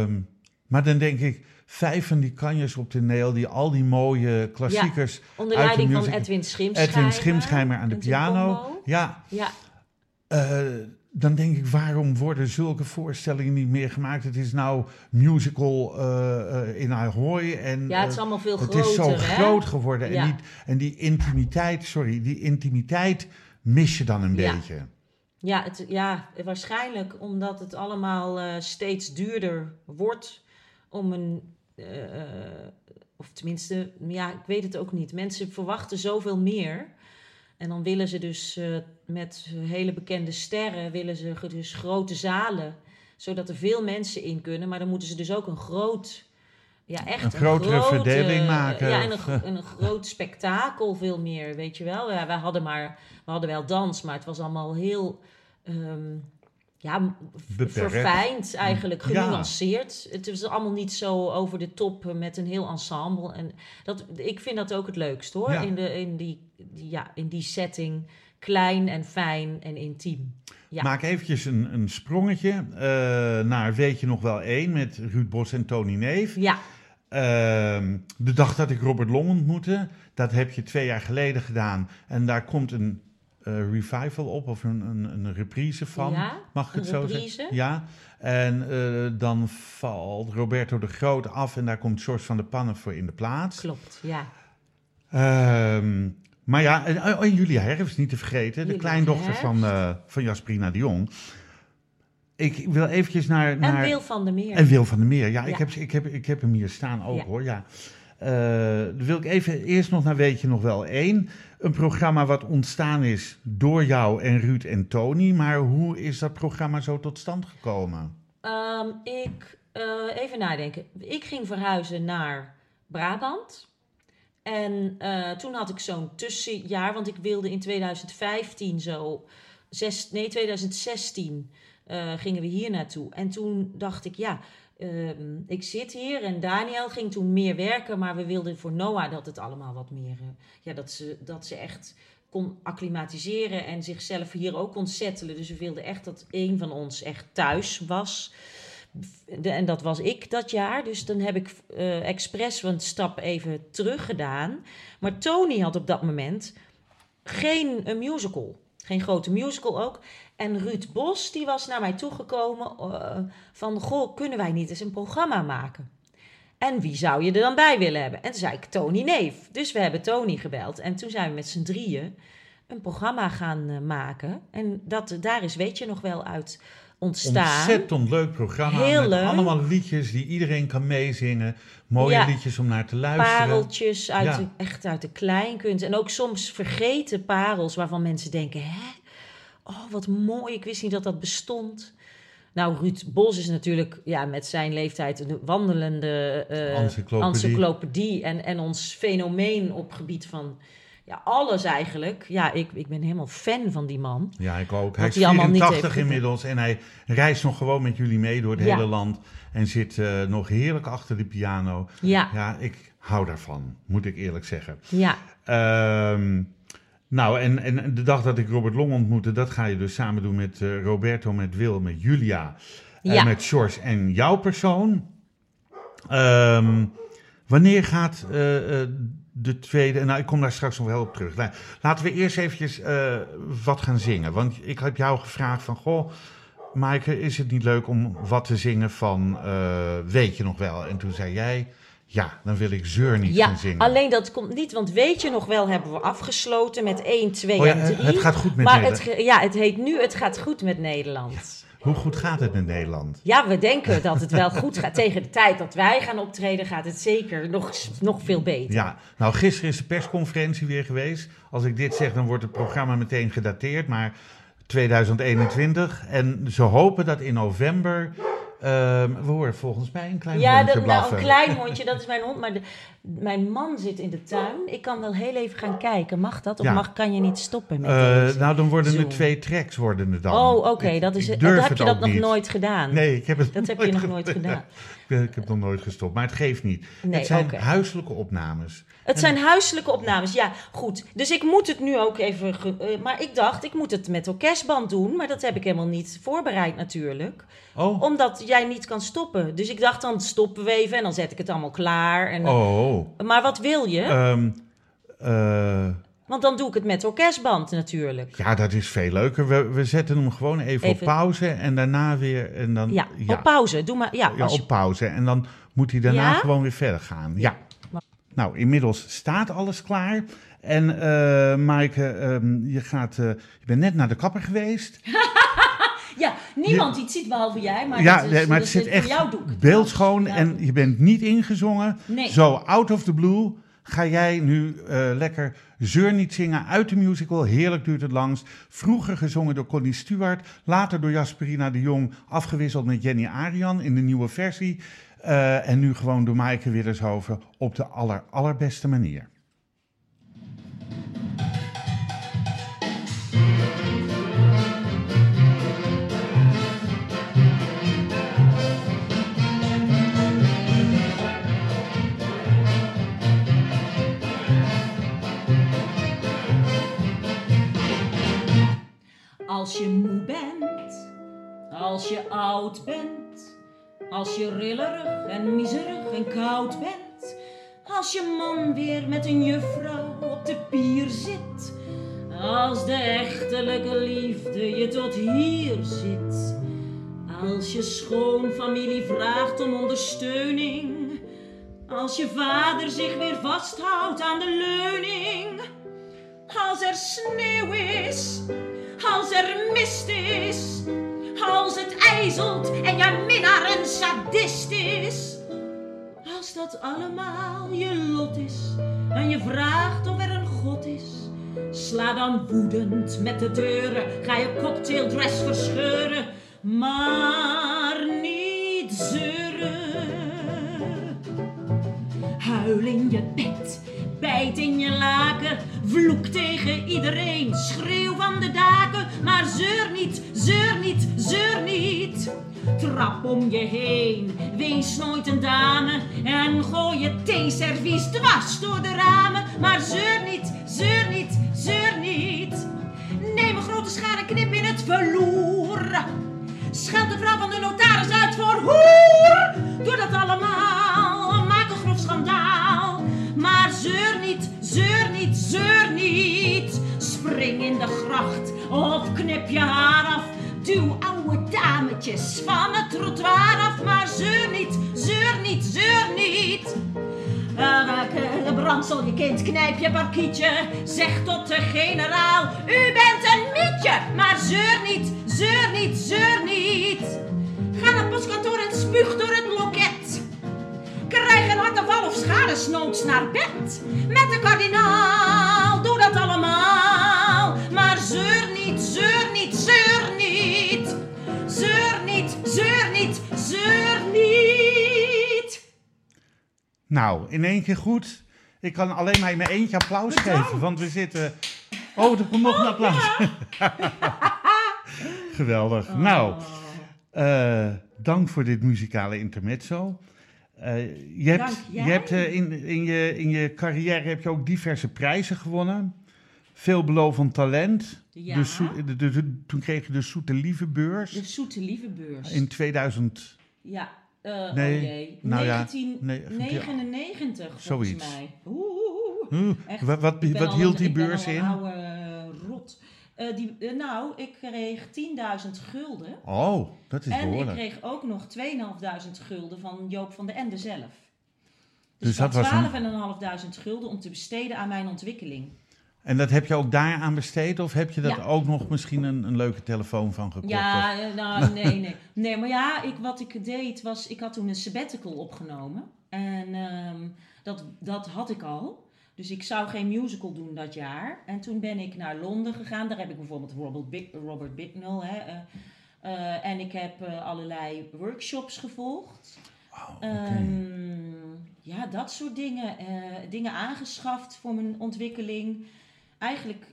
Speaker 2: Ehm, maar dan denk ik, vijf van die kanjes op de neel... die al die mooie klassiekers...
Speaker 3: Onder leiding van Edwin Schimschijmer.
Speaker 2: Edwin Schimschijmer aan de piano. Ja,
Speaker 3: Ja,
Speaker 2: eh, dan denk ik, waarom worden zulke voorstellingen niet meer gemaakt? Het is nou musical eh, in Ahoy. En,
Speaker 3: ja, het is
Speaker 2: eh,
Speaker 3: allemaal veel
Speaker 2: het
Speaker 3: groter.
Speaker 2: is zo
Speaker 3: hè?
Speaker 2: groot geworden.
Speaker 3: Ja.
Speaker 2: En, die, en die intimiteit, sorry, die intimiteit mis je dan een
Speaker 3: Ja.
Speaker 2: beetje.
Speaker 3: Ja, het, ja, waarschijnlijk omdat het allemaal steeds duurder wordt om een. of tenminste, ja, ik weet het ook niet. Mensen verwachten zoveel meer. En dan willen ze dus met hele bekende sterren, willen ze dus grote zalen, zodat er veel mensen in kunnen. Maar dan moeten ze dus ook een groot, ja echt
Speaker 2: Een grotere
Speaker 3: grote-
Speaker 2: verdeling maken,
Speaker 3: Ja, en een, gro- een groot spektakel veel meer, weet je wel. Ja, wij hadden maar, we hadden wel dans, maar het was allemaal heel, ehm, ja,
Speaker 2: Beperkt.
Speaker 3: verfijnd eigenlijk,
Speaker 2: Ja.
Speaker 3: genuanceerd. Het was allemaal niet zo over de top eh, met een heel ensemble. En dat, ik vind dat ook het leukst hoor,
Speaker 2: Ja.
Speaker 3: in, de, in, die- ja, in die setting. Klein en fijn en intiem. Ja.
Speaker 2: Maak eventjes een, een sprongetje eh, naar Weet je nog wel één met Ruud Bos en Tony Neef.
Speaker 3: Ja,
Speaker 2: Ehm, de dag dat ik Robert Long ontmoette, dat heb je twee jaar geleden gedaan. En daar komt een eh, revival op, of een, een, een reprise van.
Speaker 3: Ja,
Speaker 2: Mag ik het zo
Speaker 3: reprise.
Speaker 2: zeggen? Ja. En eh, dan valt Roberto de Groot af en daar komt George van de Pannen voor in de plaats.
Speaker 3: klopt. Ja.
Speaker 2: Ehm, maar ja, en, en Julia Herfst, niet te vergeten, de kleindochter
Speaker 3: Herfst.
Speaker 2: van, eh, van Jasperina de Jong. Ik wil eventjes naar... naar
Speaker 3: En Wil van der Meer.
Speaker 2: en Wil van der Meer, ja, Ik, heb, ik, heb, ik heb hem hier staan ook
Speaker 3: Ja.
Speaker 2: hoor, ja. Eh, dan wil ik even eerst nog naar Weet je nog wel één. Een programma wat ontstaan is door jou en Ruud en Tony. Maar hoe is dat programma zo tot stand gekomen?
Speaker 3: Ehm, ik, eh, even nadenken. Ik ging verhuizen naar Brabant. En eh, toen had ik zo'n tussenjaar, want ik wilde in 2015 zo, zes, nee 2016, eh, gingen we hier naartoe. En toen dacht ik, ja, ehm, ik zit hier. En Daniel ging toen meer werken. Maar we wilden voor Noah dat het allemaal wat meer... eh, ja, dat ze, dat ze echt kon acclimatiseren en zichzelf hier ook kon settelen. Dus we wilden echt dat een van ons echt thuis was. En dat was ik dat jaar. Dus dan heb ik eh expres een stap even terug gedaan. Maar Tony had op dat moment geen een musical. Geen grote musical ook. En Ruud Bos, die was naar mij toegekomen eh, van... Goh, kunnen wij niet eens een programma maken? En wie zou je er dan bij willen hebben? En toen zei ik Tony Neef. Dus we hebben Tony gebeld. En toen zijn we met z'n drieën een programma gaan eh, maken. En dat, daar is, weet je nog wel, uit ontstaan.
Speaker 2: Ontzettend leuk programma.
Speaker 3: Heel
Speaker 2: met
Speaker 3: leuk.
Speaker 2: allemaal liedjes die iedereen kan meezingen. Mooie
Speaker 3: Ja.
Speaker 2: liedjes om naar te luisteren.
Speaker 3: Pareltjes uit
Speaker 2: Ja.
Speaker 3: de, echt uit de kleinkunst. En ook soms vergeten parels waarvan mensen denken... hè, oh wat mooi, ik wist niet dat dat bestond. Nou, Ruud Bos is natuurlijk ja, met zijn leeftijd een wandelende eh,
Speaker 2: Encyclopedie.
Speaker 3: encyclopedie. En, en ons fenomeen op gebied van ja, alles eigenlijk. Ja, ik, ik ben helemaal fan van die man.
Speaker 2: Ja, ik ook. Hij is
Speaker 3: hij allemaal niet
Speaker 2: 84
Speaker 3: heeft
Speaker 2: inmiddels en hij reist nog gewoon met jullie mee door het
Speaker 3: Ja.
Speaker 2: hele land. En zit eh, nog heerlijk achter de piano.
Speaker 3: Ja,
Speaker 2: Ja, ik hou daarvan, moet ik eerlijk zeggen.
Speaker 3: ja,
Speaker 2: Ehm, nou, en, en de dag dat ik Robert Long ontmoette, dat ga je dus samen doen met eh, Roberto, met Wil, met Julia, en
Speaker 3: Ja.
Speaker 2: met George en jouw persoon. Ehm, wanneer gaat eh, eh, de tweede, nou ik kom daar straks nog wel op terug. La- Laten we eerst eventjes eh, wat gaan zingen. Want ik heb jou gevraagd van, goh, Maaike, is het niet leuk om wat te zingen van eh, Weet je nog wel? En toen zei jij, ja, dan wil ik Zeur niet
Speaker 3: ja.
Speaker 2: gaan zingen.
Speaker 3: alleen dat komt niet, want weet je nog wel, hebben we afgesloten met 1, 2
Speaker 2: Oh ja,
Speaker 3: en 3.
Speaker 2: het gaat goed met
Speaker 3: maar
Speaker 2: Nederland.
Speaker 3: het, ja, het heet nu Het gaat goed met Nederland.
Speaker 2: Hoe goed gaat het met Nederland?
Speaker 3: Ja, we denken dat het wel goed gaat. Tegen de tijd dat wij gaan optreden gaat het zeker nog, nog veel beter.
Speaker 2: Ja, nou gisteren is de persconferentie weer geweest. Als ik dit zeg, dan wordt het programma meteen gedateerd, maar 2021. En ze hopen dat in november, ehm, we horen volgens mij een klein
Speaker 3: Ja,
Speaker 2: hondje
Speaker 3: dat, nou, een klein hondje, dat is mijn hond. Maar de, mijn man zit in de tuin. Ik kan wel heel even gaan kijken. Mag dat? Of
Speaker 2: Ja.
Speaker 3: mag, kan je niet stoppen met deze?
Speaker 2: nou, dan worden er twee tracks worden er dan.
Speaker 3: oh, oké. Dat is
Speaker 2: ik
Speaker 3: het.
Speaker 2: durf
Speaker 3: Dan heb je dat nog
Speaker 2: niet.
Speaker 3: nooit gedaan.
Speaker 2: Nee, ik heb het
Speaker 3: Dat heb je nog nooit gedaan.
Speaker 2: Ik heb nog nooit gestopt, maar het geeft niet.
Speaker 3: Nee,
Speaker 2: het zijn huiselijke opnames.
Speaker 3: Het zijn huiselijke opnames, ja, goed. Dus ik moet het nu ook even... ge- eh, maar ik dacht, ik moet het met orkestband doen. Maar dat heb ik helemaal niet voorbereid natuurlijk.
Speaker 2: Oh,
Speaker 3: Omdat jij niet kan stoppen. Dus ik dacht, dan stoppen we even en dan zet ik het allemaal klaar. En,
Speaker 2: oh.
Speaker 3: Maar wat wil je?
Speaker 2: Ehm, eh,
Speaker 3: Want dan doe ik het met orkestband natuurlijk.
Speaker 2: ja, dat is veel leuker. We, we zetten hem gewoon even, op pauze en daarna weer... En dan,
Speaker 3: Ja, op pauze. Doe maar, ja,
Speaker 2: Ja,
Speaker 3: als je-
Speaker 2: op pauze. En dan moet hij daarna
Speaker 3: Ja?
Speaker 2: gewoon weer verder gaan. Ja. Nou, inmiddels staat alles klaar. En eh Maaike, ehm, je, gaat, eh, je bent net naar de kapper geweest.
Speaker 3: ja, niemand die het ziet behalve jij. Maar
Speaker 2: ja,
Speaker 3: dat is,
Speaker 2: maar het zit echt beeldschoon.
Speaker 3: Ja.
Speaker 2: En je bent niet ingezongen.
Speaker 3: Nee.
Speaker 2: Zo, out of the blue, ga jij nu eh, lekker Zeur niet zingen uit de musical. Heerlijk duurt het langst. Vroeger gezongen door Connie Stewart. Later door Jasperina de Jong. Afgewisseld met Jenny Arian in de nieuwe versie. Eh, en nu gewoon door Maaike Widdershoven op de aller, allerbeste manier.
Speaker 3: Als je moe bent, als je oud bent, als je rillerig en miserig en koud bent, als je man weer met een juffrouw op de pier zit, als de echtelijke liefde je tot hier zit, als je schoonfamilie vraagt om ondersteuning, als je vader zich weer vasthoudt aan de leuning. Als er sneeuw is, als er mist is, als het ijzelt en je minnaar een sadist is. Als dat allemaal je lot is en je vraagt of er een God is, sla dan woedend met de deuren, ga je cocktaildress verscheuren, maar niet zeuren. Huil in je bed, bijt in je laken, vloek tegen iedereen, schreeuw van de daken, maar zeur niet, zeur niet, zeur niet. krap om je heen. Wees nooit een dame en gooi je theeservies dwars door de ramen. Maar zeur niet, zeur niet, zeur niet. Neem een grote schaar en knip in het verloer. Scheld de vrouw van de notaris uit voor hoer. Doe dat allemaal, zeur niet, zeur niet, zeur niet. Spring in de gracht of knip je haar af. Duw oude dametjes van het trottoir af. Maar zeur niet, zeur niet, zeur niet. Uh, Bransel, je kind, knijp je parkietje. Zeg tot de generaal, u bent een mietje. Maar zeur niet, zeur niet, zeur niet. Ga naar het postkantoor en spuug door het. Krijg een hartaanval of schadesnoods naar bed. Met de kardinaal, doe dat allemaal. Maar zeur niet, zeur niet, zeur niet. Zeur niet, zeur niet, zeur niet.
Speaker 2: Nou, in één keer goed. Ik kan alleen maar in mijn eentje applaus geven, want we zitten... Oh, er komt nog een applaus. Geweldig. Nou, uh, dank voor dit muzikale intermezzo. Uh, je hebt, je hebt uh, in, in, je, in je carrière heb je ook diverse prijzen gewonnen. Veelbelovend talent.
Speaker 3: Ja.
Speaker 2: De zoe- de- de- de- toen kreeg je de Zoete Lieve Beurs
Speaker 3: De zoete lieve beurs.
Speaker 2: in 2000.
Speaker 3: Ja, eh
Speaker 2: Nee,
Speaker 3: oh jee.
Speaker 2: nou ja,
Speaker 3: 1999 volgens
Speaker 2: zoiets.
Speaker 3: mij. Oeh.
Speaker 2: Oeh,
Speaker 3: Echt,
Speaker 2: wat wat, hield die beurs in?
Speaker 3: oude eh, die, eh, nou, ik kreeg 10.000 gulden.
Speaker 2: Oh, dat is
Speaker 3: En ik
Speaker 2: behoorlijk.
Speaker 3: kreeg ook nog 2.500 gulden van Joop van de Ende zelf.
Speaker 2: Dus
Speaker 3: Dus,
Speaker 2: dat was een-
Speaker 3: 12.500 gulden om te besteden aan mijn ontwikkeling.
Speaker 2: En dat heb je ook daaraan besteed? Of heb je dat
Speaker 3: Ja.
Speaker 2: ook nog misschien een, een leuke telefoon van gekocht?
Speaker 3: Ja, eh, nou, nee, nee. Nee, maar ja, ik, wat ik deed was... Ik had toen een sabbatical opgenomen. En ehm, dat, dat had ik al. Dus ik zou geen musical doen dat jaar. En toen ben ik naar Londen gegaan. Daar heb ik bijvoorbeeld Robert, Big, Robert Bicknell. Hè, eh, eh, en ik heb eh, allerlei workshops gevolgd.
Speaker 2: Oké.
Speaker 3: Ehm, ja, dat soort dingen. Dingen aangeschaft voor mijn ontwikkeling. Eigenlijk,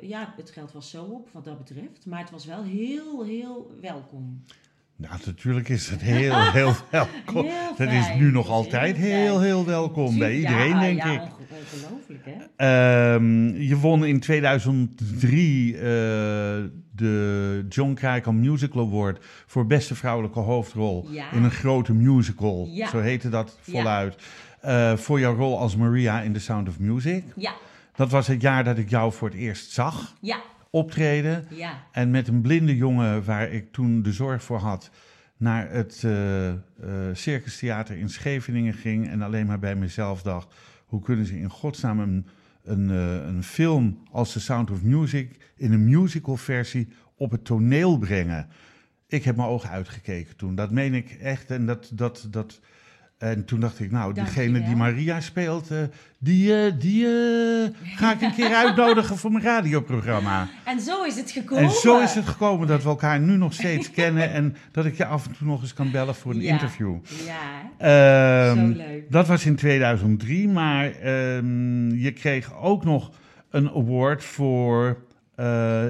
Speaker 3: ja, het geld was zo op wat dat betreft. Maar het was wel heel, heel welkom.
Speaker 2: Nou, natuurlijk is het heel, heel welkom.
Speaker 3: Heel
Speaker 2: dat is nu nog altijd
Speaker 3: heel
Speaker 2: heel, welkom bij
Speaker 3: Ja,
Speaker 2: iedereen, denk
Speaker 3: ja,
Speaker 2: ik.
Speaker 3: onge- Ongelooflijk, hè?
Speaker 2: Ehm, je won in 2003 eh, de John Krijkamp Musical Award voor beste vrouwelijke hoofdrol
Speaker 3: Ja.
Speaker 2: in een grote musical.
Speaker 3: Ja.
Speaker 2: Zo heette dat
Speaker 3: Ja.
Speaker 2: voluit. Eh, voor jouw rol als Maria in The Sound of Music.
Speaker 3: Ja,
Speaker 2: Dat was het jaar dat ik jou voor het eerst zag
Speaker 3: ja,
Speaker 2: optreden.
Speaker 3: ja.
Speaker 2: En met een blinde jongen waar ik toen de zorg voor had, naar het eh, Circus Theater in Scheveningen ging. En alleen maar bij mezelf dacht: hoe kunnen ze in godsnaam een, een, eh, een film als The Sound of Music in een musical versie op het toneel brengen? Ik heb mijn ogen uitgekeken toen. Dat meen ik echt. En, dat, dat, dat, en toen dacht ik, nou, diegene die Maria speelt, eh, die, eh, die eh, ga ik een keer uitnodigen voor mijn radioprogramma.
Speaker 3: En zo is het gekomen.
Speaker 2: En zo is het gekomen dat we elkaar nu nog steeds kennen en dat ik je af en toe nog eens kan bellen voor een
Speaker 3: Ja.
Speaker 2: interview.
Speaker 3: Ja,
Speaker 2: Ehm,
Speaker 3: zo leuk.
Speaker 2: dat was in 2003, maar ehm, je kreeg ook nog een award voor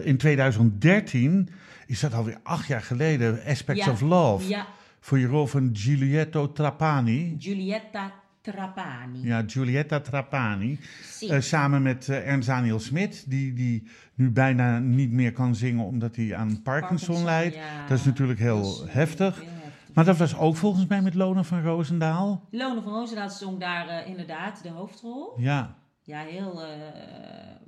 Speaker 2: in 2013. Is dat alweer acht jaar geleden? Aspects
Speaker 3: Ja.
Speaker 2: of Love.
Speaker 3: Ja,
Speaker 2: Voor je rol van Giulietto Trapani.
Speaker 3: Giulietta Trapani.
Speaker 2: Ja, Giulietta Trapani. Eh, samen met eh, Ernst Daniel Smit, die, die nu bijna niet meer kan zingen omdat hij aan Parkinson, lijdt.
Speaker 3: ja.
Speaker 2: Dat is natuurlijk heel
Speaker 3: is
Speaker 2: heftig. Maar dat was ook volgens mij met Lona van Roosendaal.
Speaker 3: Lone van Roosendaal zong daar eh, inderdaad de hoofdrol.
Speaker 2: Ja,
Speaker 3: Ja, heel...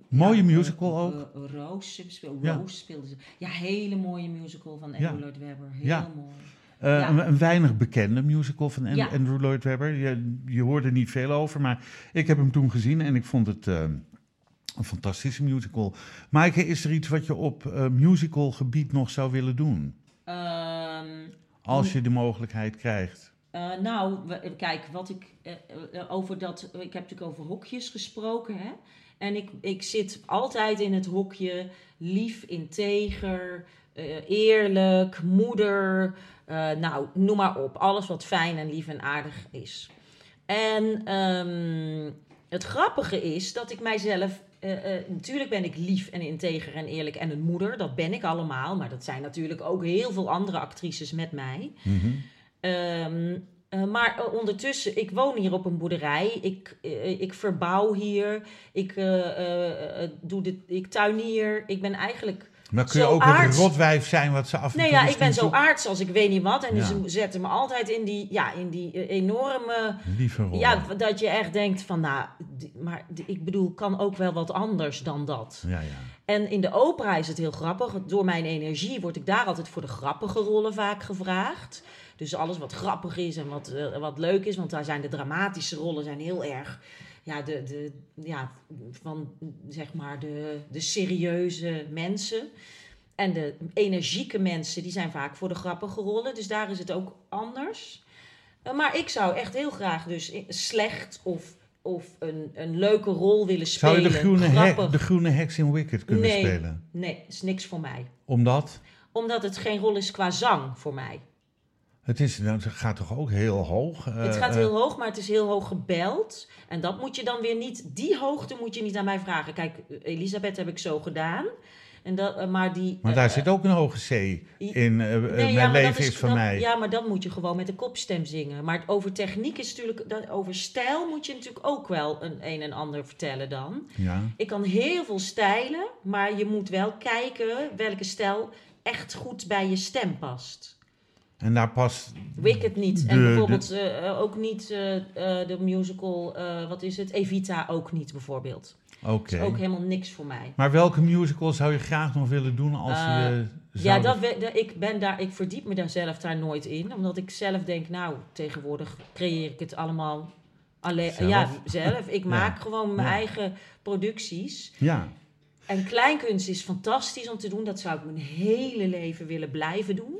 Speaker 2: Mooie
Speaker 3: ja,
Speaker 2: musical ook.
Speaker 3: Roos, speel,
Speaker 2: Ja.
Speaker 3: Roos speelde ze. Ja, hele mooie musical van
Speaker 2: Ja.
Speaker 3: Andrew Lloyd Webber. Heel
Speaker 2: Ja.
Speaker 3: mooi.
Speaker 2: Eh,
Speaker 3: Ja.
Speaker 2: een, een weinig bekende musical van
Speaker 3: Ja.
Speaker 2: Andrew Lloyd Webber. Je, je hoorde niet veel over, maar ik heb hem toen gezien en ik vond het eh, een fantastische musical. Maaike, is er iets wat je op eh, musical gebied nog zou willen doen?
Speaker 3: Ehm,
Speaker 2: Als je de mogelijkheid krijgt.
Speaker 3: Eh, nou, kijk, wat ik over dat. Ik heb natuurlijk over hokjes gesproken, hè? En ik, ik zit altijd in het hokje lief, integer, eerlijk, moeder. eh, nou, noem maar op. Alles wat fijn en lief en aardig is. En ehm, het grappige is dat ik mijzelf eh, eh, natuurlijk ben ik lief en integer en eerlijk en een moeder. Dat ben ik allemaal. Maar dat zijn natuurlijk ook heel veel andere actrices met mij.
Speaker 2: Mhm.
Speaker 3: Ehm, eh, maar eh, ondertussen, ik woon hier op een boerderij. Ik, eh, ik verbouw hier. Ik, eh, eh, eh, doe dit, ik tuinier. Ik ben eigenlijk...
Speaker 2: Maar kun je
Speaker 3: Zo
Speaker 2: ook
Speaker 3: aards.
Speaker 2: een rotwijf zijn wat ze af en
Speaker 3: Nee, ja, ik ben zo aards als ik weet niet wat. En
Speaker 2: Ja.
Speaker 3: ze zetten me altijd in die, ja, in die eh, enorme...
Speaker 2: Lieve rol.
Speaker 3: Ja, dat je echt denkt van, nou, maar ik bedoel, kan ook wel wat anders dan dat.
Speaker 2: ja, ja.
Speaker 3: En in de opera is het heel grappig. Door mijn energie word ik daar altijd voor de grappige rollen vaak gevraagd. Dus alles wat grappig is en wat, eh, wat leuk is. Want daar zijn de dramatische rollen zijn heel erg... Ja, de, de, ja van zeg maar de, de serieuze mensen. En de energieke mensen, die zijn vaak voor de grappige rollen. Dus daar is het ook anders. Eh, Maar ik zou echt heel graag dus slecht of, of een, een leuke rol willen
Speaker 2: Zou
Speaker 3: spelen.
Speaker 2: je de groene, hek, de groene heks in Wicked kunnen
Speaker 3: Nee.
Speaker 2: spelen?
Speaker 3: Nee, is niks voor mij.
Speaker 2: Omdat
Speaker 3: Omdat het geen rol is qua zang voor mij.
Speaker 2: Het, is, nou, het gaat toch ook heel hoog?
Speaker 3: het
Speaker 2: eh,
Speaker 3: gaat
Speaker 2: eh,
Speaker 3: heel hoog, maar het is heel hoog gebeld. En dat moet je dan weer niet, die hoogte moet je niet aan mij vragen. Kijk, Elisabeth heb ik zo gedaan. En dat, eh, maar die,
Speaker 2: Maar daar
Speaker 3: eh,
Speaker 2: zit ook een hoge C in. eh, eh,
Speaker 3: Nee,
Speaker 2: mijn
Speaker 3: ja,
Speaker 2: leven is, van mij.
Speaker 3: Ja, maar dan moet je gewoon met de kopstem zingen. Maar over techniek is natuurlijk, dat, over stijl moet je natuurlijk ook wel een een en ander vertellen dan.
Speaker 2: Ja.
Speaker 3: Ik kan heel veel stijlen, maar je moet wel kijken welke stijl echt goed bij je stem past.
Speaker 2: En daar past.
Speaker 3: Wicked niet. En bijvoorbeeld eh, eh, ook niet eh, de musical, wat is het? Evita ook niet bijvoorbeeld.
Speaker 2: Oké.
Speaker 3: Dat is ook helemaal niks voor mij.
Speaker 2: Maar welke musical zou je graag nog willen doen als je.
Speaker 3: Ja, dat, we- ik, ben daar, ik verdiep me daar zelf daar nooit in. Omdat ik zelf denk, nou, tegenwoordig creëer ik het allemaal alleen.
Speaker 2: Zelf?
Speaker 3: Ja, zelf. Ik maak gewoon mijn
Speaker 2: Ja.
Speaker 3: eigen producties.
Speaker 2: Ja.
Speaker 3: En kleinkunst is fantastisch om te doen. Dat zou ik mijn hele leven willen blijven doen.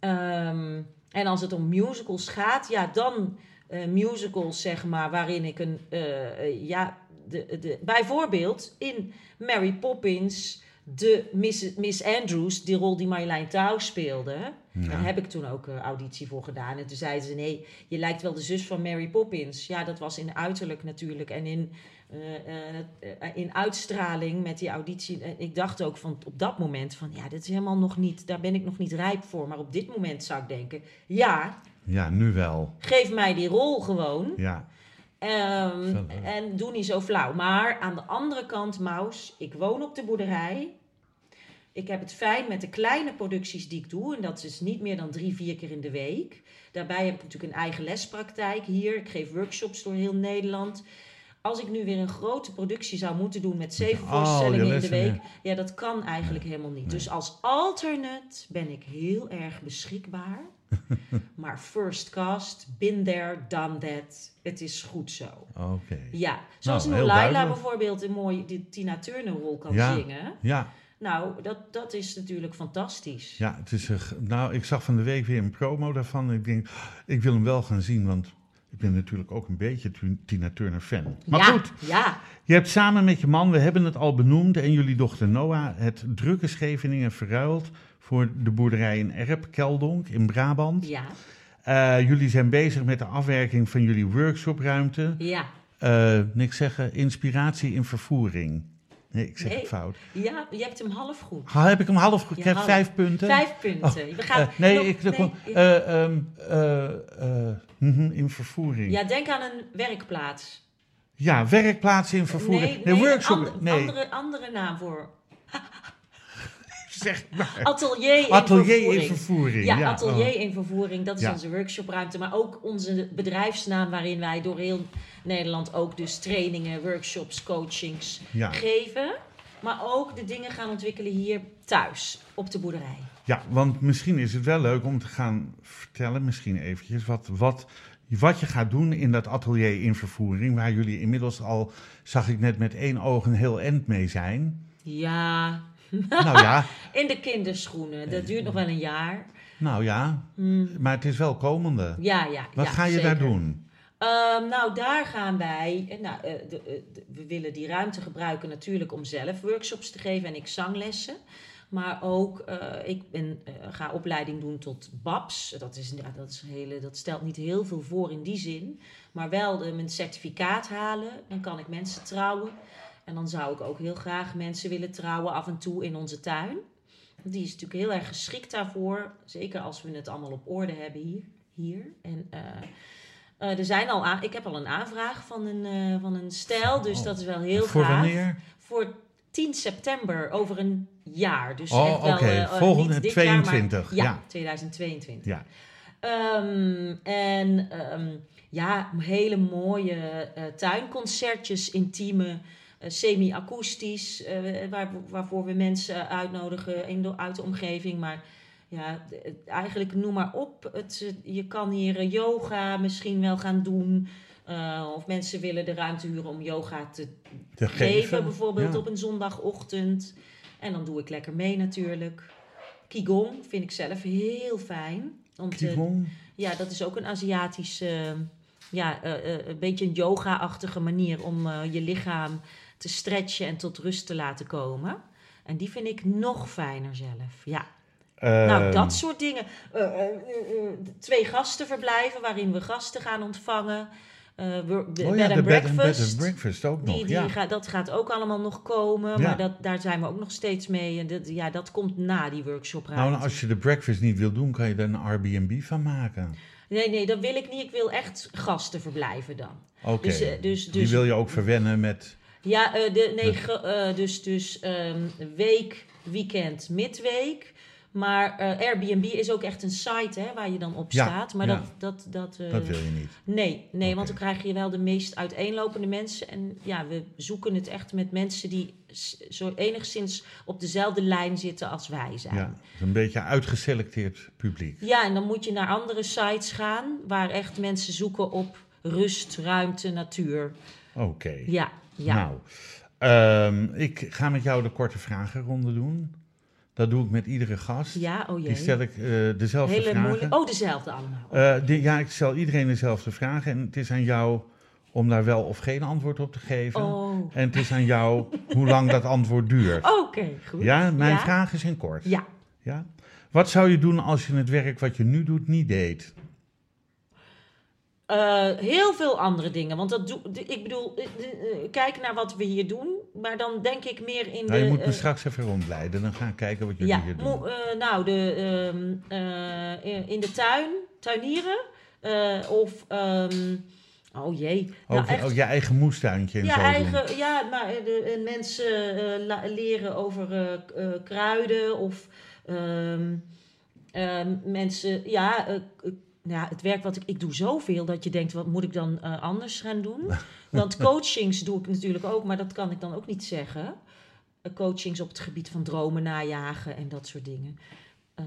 Speaker 3: Ehm, en als het om musicals gaat, ja, dan eh, musicals, zeg maar, waarin ik een, eh, eh, ja, de, de, bijvoorbeeld in Mary Poppins, de Miss, Miss Andrews, die rol die Marjolein Touw speelde, daar heb ik toen ook eh, auditie voor gedaan. En toen zeiden ze, nee, je lijkt wel de zus van Mary Poppins. Ja, dat was in uiterlijk natuurlijk en in, in uitstraling met die auditie. Ik dacht ook van op dat moment van, ja, dit is helemaal nog niet, daar ben ik nog niet rijp voor. Maar op dit moment zou ik denken, ja,
Speaker 2: ja, nu wel.
Speaker 3: geef mij die rol gewoon.
Speaker 2: Ja.
Speaker 3: Ehm,
Speaker 2: eh.
Speaker 3: en doe niet zo flauw. Maar aan de andere kant, Maus, ik woon op de boerderij. Ik heb het fijn met de kleine producties die ik doe. En dat is niet meer dan drie, vier keer in de week. Daarbij heb ik natuurlijk een eigen lespraktijk hier. Ik geef workshops door heel Nederland. Als ik nu weer een grote productie zou moeten doen met zeven voorstellingen in de week.
Speaker 2: ja.
Speaker 3: Ja, dat kan eigenlijk helemaal niet. Dus als alternate ben ik heel erg beschikbaar. maar first cast, been there, done that. Het is goed zo.
Speaker 2: Oké.
Speaker 3: Ja, zoals
Speaker 2: Nou,
Speaker 3: nu Laila bijvoorbeeld een mooie die Tina Turner rol kan
Speaker 2: Ja.
Speaker 3: zingen.
Speaker 2: Ja.
Speaker 3: Nou, dat, dat is natuurlijk fantastisch.
Speaker 2: Ja, het is g- nou, ik zag van de week weer een promo daarvan. Ik denk, ik wil hem wel gaan zien, want ik ben natuurlijk ook een beetje Tina Turner fan. Maar
Speaker 3: ja,
Speaker 2: goed,
Speaker 3: Ja,
Speaker 2: je hebt samen met je man, we hebben het al benoemd, en jullie dochter Noah, het drukke Scheveningen verruild voor de boerderij in Erp, Keldonk in Brabant.
Speaker 3: ja,
Speaker 2: Eh, jullie zijn bezig met de afwerking van jullie workshopruimte.
Speaker 3: ja.
Speaker 2: Eh, niks zeggen, inspiratie in vervoering. Nee, ik zeg
Speaker 3: Nee.
Speaker 2: het fout.
Speaker 3: Ja, je hebt hem half goed.
Speaker 2: Ha, heb ik hem half goed? Ik
Speaker 3: Ja,
Speaker 2: heb
Speaker 3: half.
Speaker 2: vijf punten.
Speaker 3: Vijf punten. We gaan,
Speaker 2: Eh, nee,
Speaker 3: nog-
Speaker 2: ik
Speaker 3: nee,
Speaker 2: nee,
Speaker 3: ja.
Speaker 2: eh, ehm, eh, mhm, in vervoering. Ja,
Speaker 3: ja, denk aan een werkplaats.
Speaker 2: werkplaatsen in vervoering.
Speaker 3: Nee,
Speaker 2: Nee, workshop.
Speaker 3: een andere, andere naam voor.
Speaker 2: zeg maar.
Speaker 3: Atelier in
Speaker 2: Atelier
Speaker 3: vervoering.
Speaker 2: in vervoering.
Speaker 3: Ja,
Speaker 2: Ja,
Speaker 3: atelier
Speaker 2: oh.
Speaker 3: in vervoering, dat is
Speaker 2: Ja.
Speaker 3: onze workshopruimte. Maar ook onze bedrijfsnaam waarin wij door heel Nederland ook dus trainingen, workshops, coachings
Speaker 2: Ja.
Speaker 3: geven. Maar ook de dingen gaan ontwikkelen hier thuis, op de boerderij.
Speaker 2: Ja, want misschien is het wel leuk om te gaan vertellen, misschien eventjes, wat, wat, wat je gaat doen in dat atelier in vervoering, waar jullie inmiddels al, zag ik net met één oog een heel end mee zijn.
Speaker 3: Ja,
Speaker 2: nou ja,
Speaker 3: in de kinderschoenen. Dat duurt nog wel een jaar.
Speaker 2: nou ja, maar het is wel komende.
Speaker 3: Ja, ja.
Speaker 2: Wat
Speaker 3: ja,
Speaker 2: ga je
Speaker 3: zeker.
Speaker 2: daar doen?
Speaker 3: Ehm, nou, daar gaan wij. eh, Nou, eh, de, eh, de- we willen die ruimte gebruiken natuurlijk om zelf workshops te geven en ik zanglessen. Maar ook, eh, ik ben, eh, ga opleiding doen tot BABS. Dat, is, ja, dat, is hele, dat stelt niet heel veel voor in die zin. Maar wel eh, mijn certificaat halen. Dan kan ik mensen trouwen. En dan zou ik ook heel graag mensen willen trouwen af en toe in onze tuin. Die is natuurlijk heel erg geschikt daarvoor. Zeker als we het allemaal op orde hebben hier. hier. En eh, eh, er zijn al ik heb al een aanvraag van een, eh, van een stijl. Dus
Speaker 2: Oh.
Speaker 3: dat is wel heel
Speaker 2: Voor
Speaker 3: gaaf.
Speaker 2: wanneer?
Speaker 3: Voor 10 september over een jaar. Dus
Speaker 2: Oh,
Speaker 3: echt wel,
Speaker 2: oké. Volgende
Speaker 3: niet dit
Speaker 2: 22,
Speaker 3: Jaar, maar, ja,
Speaker 2: ja.
Speaker 3: 2022.
Speaker 2: Ja.
Speaker 3: Ehm, en ehm, ja, hele mooie tuinconcertjes, intieme, semi-akoestisch, eh, waar, waarvoor we mensen uitnodigen in de, uit de omgeving. Maar ja, d- eigenlijk noem maar op. Het, eh, je kan hier eh, yoga misschien wel gaan doen. Eh, of mensen willen de ruimte huren om yoga te
Speaker 2: Te
Speaker 3: geven,
Speaker 2: geven.
Speaker 3: bijvoorbeeld
Speaker 2: Ja.
Speaker 3: op een zondagochtend. En dan doe ik lekker mee natuurlijk. Qigong vind ik zelf heel fijn. Te-
Speaker 2: Qigong.
Speaker 3: ja, dat is ook een Aziatische, ja, eh, eh, een beetje een yoga-achtige manier om eh, je lichaam te stretchen en tot rust te laten komen. En die vind ik nog fijner zelf. Ja, nou
Speaker 2: Ehm,
Speaker 3: dat soort dingen. Eh, eh, twee gastenverblijven waarin we gasten gaan ontvangen.
Speaker 2: Oh
Speaker 3: bed
Speaker 2: ja, bed and,
Speaker 3: breakfast.
Speaker 2: bed and breakfast ook nog.
Speaker 3: die
Speaker 2: ja.
Speaker 3: dat gaat ook allemaal nog komen,
Speaker 2: Ja.
Speaker 3: maar dat, daar zijn we ook nog steeds mee. En dat, ja, dat komt na die workshop.
Speaker 2: Nou, als je de breakfast niet wil doen, kan je er een Airbnb van maken.
Speaker 3: Nee, nee, dat wil ik niet. Ik wil echt gasten verblijven dan.
Speaker 2: Oké.
Speaker 3: Dus, eh, dus,
Speaker 2: Die
Speaker 3: dus,
Speaker 2: wil je ook verwennen met...
Speaker 3: Ja, eh, de, nee, eh, dus, dus ehm, week, weekend, midweek. Maar eh, Airbnb is ook echt een site hè, waar je dan op
Speaker 2: Ja,
Speaker 3: staat. Maar
Speaker 2: ja.
Speaker 3: dat, dat, dat,
Speaker 2: Dat wil je niet.
Speaker 3: Nee, nee want dan krijg je wel de meest uiteenlopende mensen. En ja, we zoeken het echt met mensen die zo enigszins op dezelfde lijn zitten als wij zijn.
Speaker 2: Ja, een beetje uitgeselecteerd publiek.
Speaker 3: Ja, en dan moet je naar andere sites gaan waar echt mensen zoeken op rust, ruimte, natuur.
Speaker 2: Oké.
Speaker 3: Ja, ja.
Speaker 2: Nou, ehm, ik ga met jou de korte vragenronde doen. Dat doe ik met iedere gast.
Speaker 3: ja, oh
Speaker 2: Die
Speaker 3: jee.
Speaker 2: stel ik eh, dezelfde
Speaker 3: Hele
Speaker 2: vragen.
Speaker 3: moeilijk. Oh, dezelfde allemaal.
Speaker 2: Eh, die- ja, ik stel iedereen dezelfde vragen. En het is aan jou om daar wel of geen antwoord op te geven.
Speaker 3: Oh,
Speaker 2: En het is aan jou hoe lang dat antwoord duurt.
Speaker 3: oké, goed.
Speaker 2: Ja, mijn
Speaker 3: Ja?
Speaker 2: vragen zijn kort.
Speaker 3: Ja.
Speaker 2: Ja? Wat zou je doen als je het werk wat je nu doet niet deed?
Speaker 3: Eh, heel veel andere dingen. Want dat doe, ik bedoel, eh, kijk naar wat we hier doen. Maar dan denk ik meer in
Speaker 2: Nou,
Speaker 3: de.
Speaker 2: je moet me
Speaker 3: eh,
Speaker 2: straks even rondleiden. Dan gaan we kijken wat jullie
Speaker 3: ja,
Speaker 2: hier doen.
Speaker 3: eh, nou, de, ehm, eh, in- de tuin, tuinieren. of, ehm, oh jee. Nou, echt,
Speaker 2: je eigen moestuintje en
Speaker 3: ja,
Speaker 2: zo
Speaker 3: eigen,
Speaker 2: doen.
Speaker 3: ja, maar de, mensen la- leren over kruiden of ehm, mensen, ja, ja, het werk wat ik, ik doe zoveel dat je denkt, wat moet ik dan eh, anders gaan doen? Want coachings doe ik natuurlijk ook, maar dat kan ik dan ook niet zeggen. Eh, coachings op het gebied van dromen najagen en dat soort dingen. Ehm,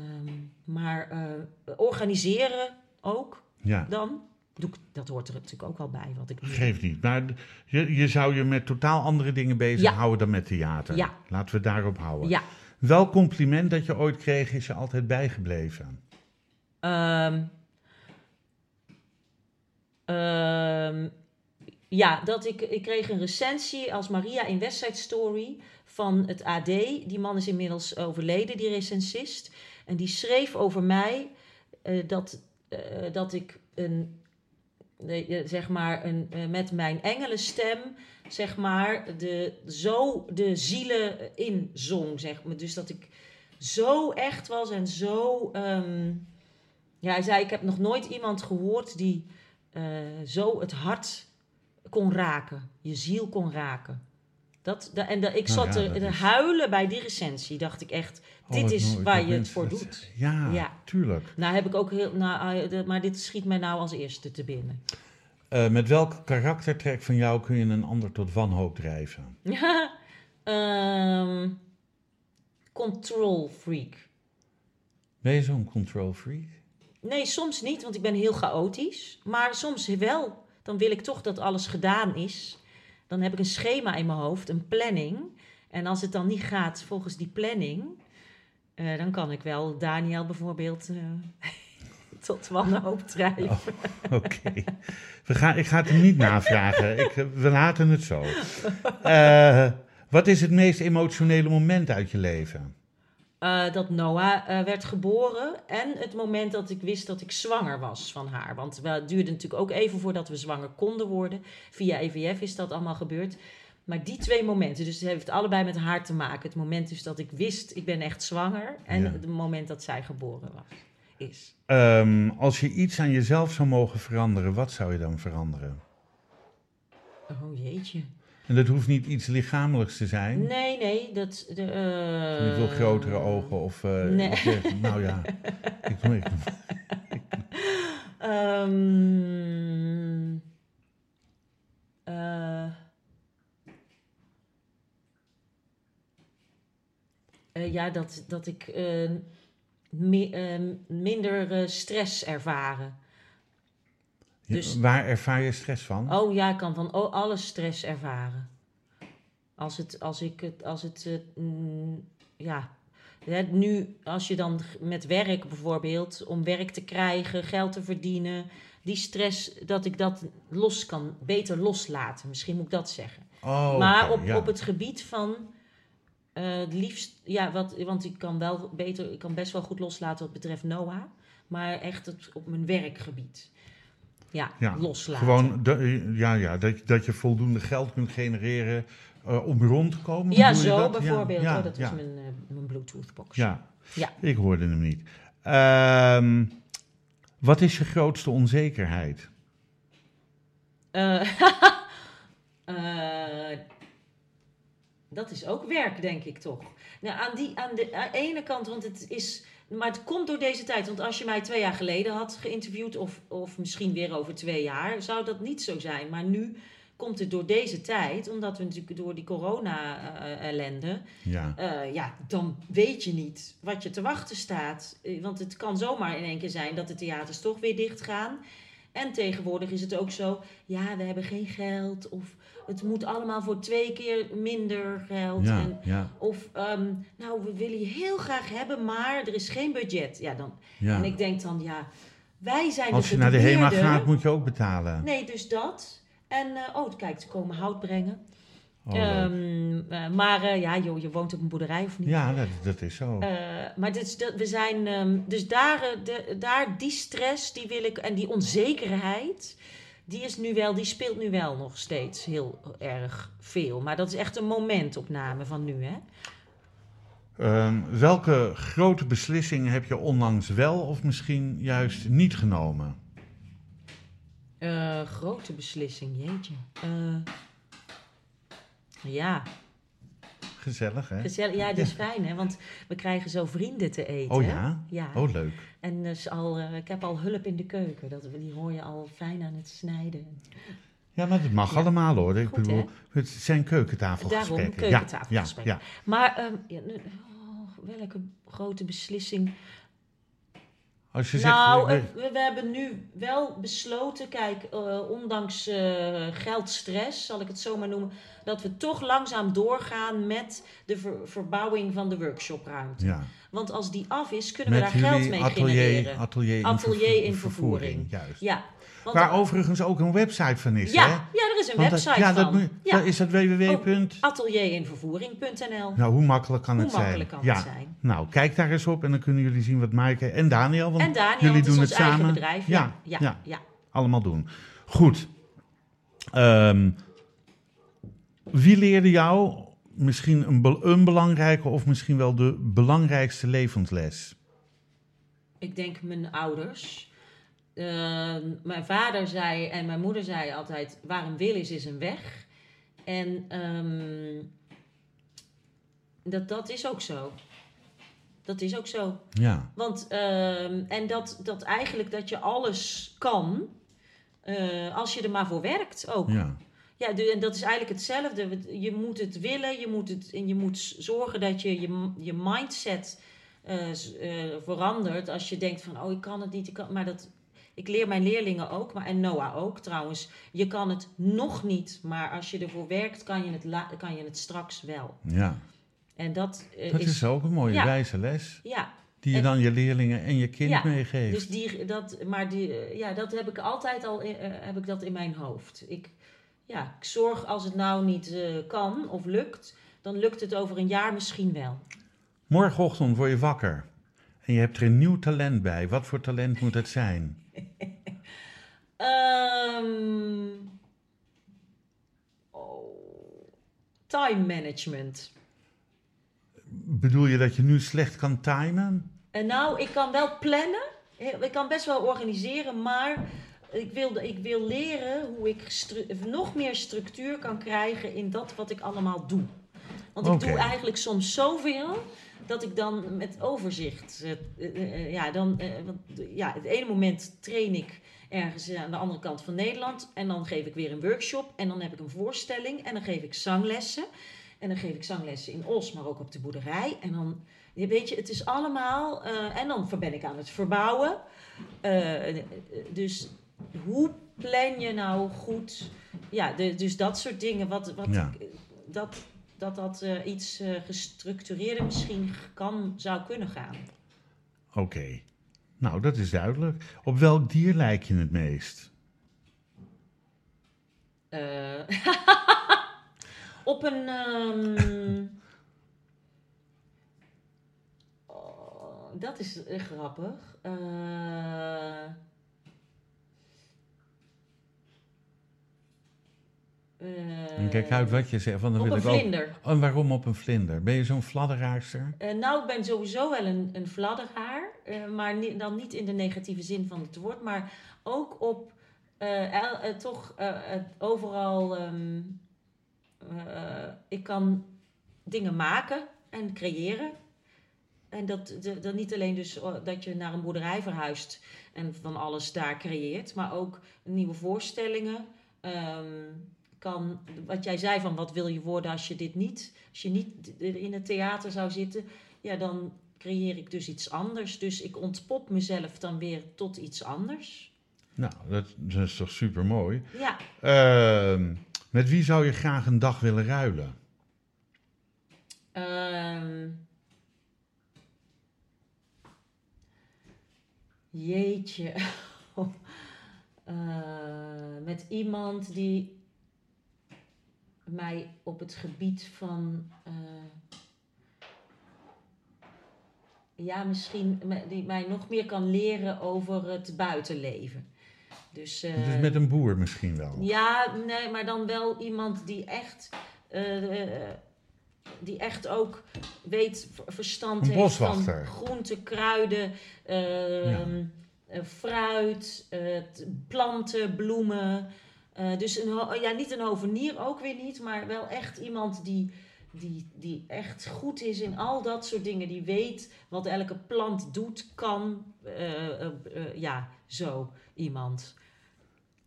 Speaker 3: maar eh, organiseren ook
Speaker 2: Ja,
Speaker 3: dan. Doe ik, dat hoort er natuurlijk ook al bij, wat ik
Speaker 2: geeft niet. Maar je, je zou je met totaal andere dingen bezighouden dan met theater.
Speaker 3: Ja.
Speaker 2: Laten we daarop houden.
Speaker 3: Ja.
Speaker 2: Welk compliment dat je ooit kreeg is je altijd bijgebleven?
Speaker 3: Ehm, ehm, ja, dat ik, ik kreeg een recensie als Maria in West Side Story van het AD. Die man is inmiddels overleden, die recensist. En die schreef over mij eh, dat, eh, dat ik een, eh, zeg maar een, met mijn engelenstem zeg maar, de, zo de zielen inzong. Zeg maar. Dus dat ik zo echt was en zo. ehm, ja, hij zei: Ik heb nog nooit iemand gehoord die eh, zo het hart kon raken, je ziel kon raken. Dat, da- en da- ik
Speaker 2: Nou
Speaker 3: zat
Speaker 2: ja,
Speaker 3: er
Speaker 2: is-
Speaker 3: huilen bij die recensie. Dacht ik echt:
Speaker 2: Oh,
Speaker 3: Dit is waar je het voor doet.
Speaker 2: Ja,
Speaker 3: Ja.
Speaker 2: tuurlijk.
Speaker 3: Nou heb ik ook heel. Nou, de- maar dit schiet mij nou als eerste te binnen.
Speaker 2: Eh, met welk karaktertrek van jou kun je een ander tot wanhoop drijven?
Speaker 3: Ehm, control freak.
Speaker 2: Ben je zo'n control freak?
Speaker 3: Nee, soms niet, want ik ben heel chaotisch. Maar soms wel. Dan wil ik toch dat alles gedaan is. Dan heb ik een schema in mijn hoofd, een planning. En als het dan niet gaat volgens die planning, eh, dan kan ik wel Daniel bijvoorbeeld eh, tot wanhoop drijven.
Speaker 2: Oh. Oké. We gaan, ik ga het niet navragen. Ik, we laten het zo. Eh, wat is het meest emotionele moment uit je leven?
Speaker 3: Eh, dat Noah eh, werd geboren en het moment dat ik wist dat ik zwanger was van haar. Want wel, het duurde natuurlijk ook even voordat we zwanger konden worden. Via EVF is dat allemaal gebeurd. Maar die twee momenten, dus het heeft allebei met haar te maken. Het moment dus dat ik wist, ik ben echt zwanger. En
Speaker 2: Ja.
Speaker 3: het moment dat zij geboren was, is.
Speaker 2: Ehm, als je iets aan jezelf zou mogen veranderen, wat zou je dan veranderen?
Speaker 3: Oh jeetje.
Speaker 2: En dat hoeft niet iets lichamelijks te zijn.
Speaker 3: Nee, nee, dat... De, eh,
Speaker 2: Niet veel grotere ogen of... eh,
Speaker 3: nee.
Speaker 2: nou ja, ik, ik,
Speaker 3: Ehm, eh, eh, ja, dat, dat ik mi- eh, minder stress ervaren. Dus-
Speaker 2: waar ervaar je stress van?
Speaker 3: Oh ja, ik kan van oh, alle stress ervaren. Als, het, als ik het, als het, eh, mm, ja. Nu, als je dan met werk bijvoorbeeld, om werk te krijgen, geld te verdienen, die stress, dat ik dat los kan, beter loslaten. Misschien moet ik dat zeggen.
Speaker 2: Oh,
Speaker 3: maar op,
Speaker 2: ja.
Speaker 3: op het gebied van, eh, het liefst, ja, wat, want ik kan wel beter, ik kan best wel goed loslaten wat betreft Noah, maar echt het, op mijn werkgebied. Ja,
Speaker 2: Ja,
Speaker 3: loslaten.
Speaker 2: Gewoon de- ja, ja, dat, dat je voldoende geld kunt genereren eh, om rond te komen.
Speaker 3: Ja, zo
Speaker 2: dat?
Speaker 3: bijvoorbeeld.
Speaker 2: Ja,
Speaker 3: oh, dat was mijn, eh, mijn Bluetooth-box.
Speaker 2: Ja.
Speaker 3: Ja.
Speaker 2: ik hoorde hem niet. Ehm, wat is je grootste onzekerheid?
Speaker 3: Eh, dat is ook werk, denk ik toch. Nou, aan, die, aan de aan de ene kant, want het is. Maar het komt door deze tijd. Want als je mij twee jaar geleden had geïnterviewd, of, of misschien weer over twee jaar, zou dat niet zo zijn. Maar nu komt het door deze tijd, omdat we natuurlijk door die corona-ellende.
Speaker 2: Ja,
Speaker 3: Eh, ja, dan weet je niet wat je te wachten staat. Eh, Want het kan zomaar in één keer zijn dat de theaters toch weer dicht gaan. En tegenwoordig is het ook zo, ja, we hebben geen geld. Of het moet allemaal voor twee keer minder geld.
Speaker 2: ja,
Speaker 3: En,
Speaker 2: ja,
Speaker 3: of, ehm, nou, we willen je heel graag hebben, maar er is geen budget. Ja, dan,
Speaker 2: ja.
Speaker 3: En ik denk dan, ja, wij zijn
Speaker 2: Als je naar de HEMA gaat, moet je ook betalen.
Speaker 3: Nee, dus dat. En, eh, oh, kijk, ze komen hout brengen.
Speaker 2: Oh.
Speaker 3: Ehm, eh, maar eh, ja, joh, je woont op een boerderij of niet?
Speaker 2: ja, dat, dat is zo.
Speaker 3: Maar dus, dat, we zijn, ehm, dus daar, de, daar die stress, die wil ik, en die onzekerheid, die is nu wel, die speelt nu wel nog steeds heel erg veel. Maar dat is echt een momentopname van nu, hè?
Speaker 2: Ehm, welke grote beslissing heb je onlangs wel of misschien juist niet genomen?
Speaker 3: Eh, grote beslissing, jeetje. Eh, ja,
Speaker 2: Gezellig, hè?
Speaker 3: gezellig. Ja, dat is fijn, hè? Want we krijgen zo vrienden te eten.
Speaker 2: Oh ja?
Speaker 3: Ja.
Speaker 2: Oh, leuk.
Speaker 3: En dus al, eh, ik heb al hulp in de keuken. Dat, die hoor je al fijn aan het snijden.
Speaker 2: Ja, maar dat mag
Speaker 3: Ja.
Speaker 2: allemaal hoor. Ik
Speaker 3: Goed,
Speaker 2: bedoel, het zijn keukentafelgesprekken.
Speaker 3: Daarom, keukentafelgesprekken.
Speaker 2: Ja, ja,
Speaker 3: Maar ehm, ja, oh, welke grote beslissing?
Speaker 2: Ja. Als je
Speaker 3: nou,
Speaker 2: zegt,
Speaker 3: we, we hebben nu wel besloten, kijk, eh, ondanks eh, geldstress, zal ik het zo maar noemen, dat we toch langzaam doorgaan met de ver- verbouwing van de workshopruimte.
Speaker 2: ja.
Speaker 3: Want als die af is, kunnen
Speaker 2: met
Speaker 3: we daar geld mee
Speaker 2: atelier,
Speaker 3: genereren.
Speaker 2: atelier, in,
Speaker 3: Atelier in vervoering.
Speaker 2: Juist.
Speaker 3: Ja, want
Speaker 2: Waar overigens ook een website van is,
Speaker 3: ja,
Speaker 2: hè?
Speaker 3: ja, er is een
Speaker 2: Want dat-
Speaker 3: website
Speaker 2: ja,
Speaker 3: van.
Speaker 2: dat
Speaker 3: ja,
Speaker 2: dat is dat www.
Speaker 3: atelierinvervoering.nl.
Speaker 2: Nou, hoe makkelijk kan
Speaker 3: Hoe
Speaker 2: het zijn?
Speaker 3: makkelijk kan
Speaker 2: ja.
Speaker 3: het zijn?
Speaker 2: Nou, kijk daar eens op en dan kunnen jullie zien wat Maaike en Daniel, want
Speaker 3: En Daniel,
Speaker 2: jullie doen het
Speaker 3: eigen
Speaker 2: samen.
Speaker 3: bedrijf.
Speaker 2: Ja,
Speaker 3: Ja, ja,
Speaker 2: allemaal doen. Goed. Ehm, wie leerde jou misschien een, be- een belangrijke of misschien wel de belangrijkste levensles?
Speaker 3: Ik denk mijn ouders. Eh, mijn vader zei en mijn moeder zei altijd: waar een wil is, is een weg. En ehm, dat, dat is ook zo. Dat is ook zo.
Speaker 2: Ja,
Speaker 3: Want, ehm, en dat, dat eigenlijk dat je alles kan, eh, als je er maar voor werkt ook.
Speaker 2: ja,
Speaker 3: Ja, en dat is eigenlijk hetzelfde. Je moet het willen, je moet, het, en je moet zorgen dat je je, je mindset eh, eh, verandert. Als je denkt van, oh, ik kan het niet, ik kan, maar dat... Ik leer mijn leerlingen ook, maar, en Noah ook trouwens. Je kan het nog niet, maar als je ervoor werkt, kan je het, la- kan je het straks wel.
Speaker 2: ja.
Speaker 3: En dat, eh,
Speaker 2: Dat
Speaker 3: is,
Speaker 2: is ook een mooie
Speaker 3: Ja.
Speaker 2: wijze les.
Speaker 3: Ja,
Speaker 2: Die je
Speaker 3: En-
Speaker 2: dan je leerlingen en je kind
Speaker 3: Ja,
Speaker 2: meegeeft.
Speaker 3: Dus die, dat, maar die, eh, ja, dat heb ik altijd al in, eh, heb ik dat in mijn hoofd. Ik, ja, ik zorg als het nou niet kan of lukt, dan lukt het over een jaar misschien wel.
Speaker 2: Morgenochtend word je wakker en je hebt er een nieuw talent bij. Wat voor talent moet het zijn?
Speaker 3: Ehm, oh, time management.
Speaker 2: Bedoel je dat je nu slecht kan timen?
Speaker 3: En nou, ik kan wel plannen. Ik kan best wel organiseren, maar ik wil, ik wil leren hoe ik nog meer structuur kan krijgen in dat wat ik allemaal doe. Want ik doe eigenlijk soms zoveel dat ik dan met overzicht. eh, eh, eh, ja, dan, want, ja, het ene moment train ik ergens aan de andere kant van Nederland. En dan geef ik weer een workshop. En dan heb ik een voorstelling. En dan geef ik zanglessen. En dan geef ik zanglessen in Os, maar ook op de boerderij. En dan, weet je, het is allemaal. en dan ben ik aan het verbouwen. Dus hoe plan je nou goed? Ja, de, dus dat soort dingen. Wat, wat
Speaker 2: Ja.
Speaker 3: ik- dat dat, dat eh, iets eh, gestructureerder misschien kan, zou kunnen gaan.
Speaker 2: Oké. Nou, dat is duidelijk. Op welk dier lijk je het meest?
Speaker 3: Eh, op een. ehm, oh, dat is grappig. Eh,
Speaker 2: En kijk uit wat je zegt. Want dan
Speaker 3: op
Speaker 2: wil
Speaker 3: een
Speaker 2: ik
Speaker 3: vlinder.
Speaker 2: Oh, en waarom op een vlinder? Ben je zo'n fladderaarster?
Speaker 3: Eh, nou, ik ben sowieso wel een, een fladderaar. eh, maar ni- dan niet in de negatieve zin van het woord. Maar ook op eh, el- toch overal. ehm, eh, ik kan dingen maken en creëren. En dat, dat niet alleen dus oh, dat je naar een boerderij verhuist en van alles daar creëert, maar ook nieuwe voorstellingen. ehm, kan, wat jij zei van wat wil je worden als je dit niet, als je niet in het theater zou zitten, ja, dan creëer ik dus iets anders. Dus ik ontpop mezelf dan weer tot iets anders.
Speaker 2: Nou, dat, dat is toch super mooi.
Speaker 3: Ja,
Speaker 2: met wie zou je graag een dag willen ruilen?
Speaker 3: Ehm jeetje. Eh, met iemand die mij op het gebied van. eh, ja, misschien die mij nog meer kan leren over het buitenleven. Dus, eh,
Speaker 2: dus met een boer misschien wel.
Speaker 3: ja, nee, maar dan wel iemand die echt, eh, die echt ook weet, verstand
Speaker 2: Een
Speaker 3: heeft van groenten, kruiden, ehm, eh, fruit, planten, bloemen. Eh, dus een, ja, niet een hovenier, ook weer niet, maar wel echt iemand die, die, die echt goed is in al dat soort dingen. Die weet wat elke plant doet, kan. eh, eh, ja, zo iemand.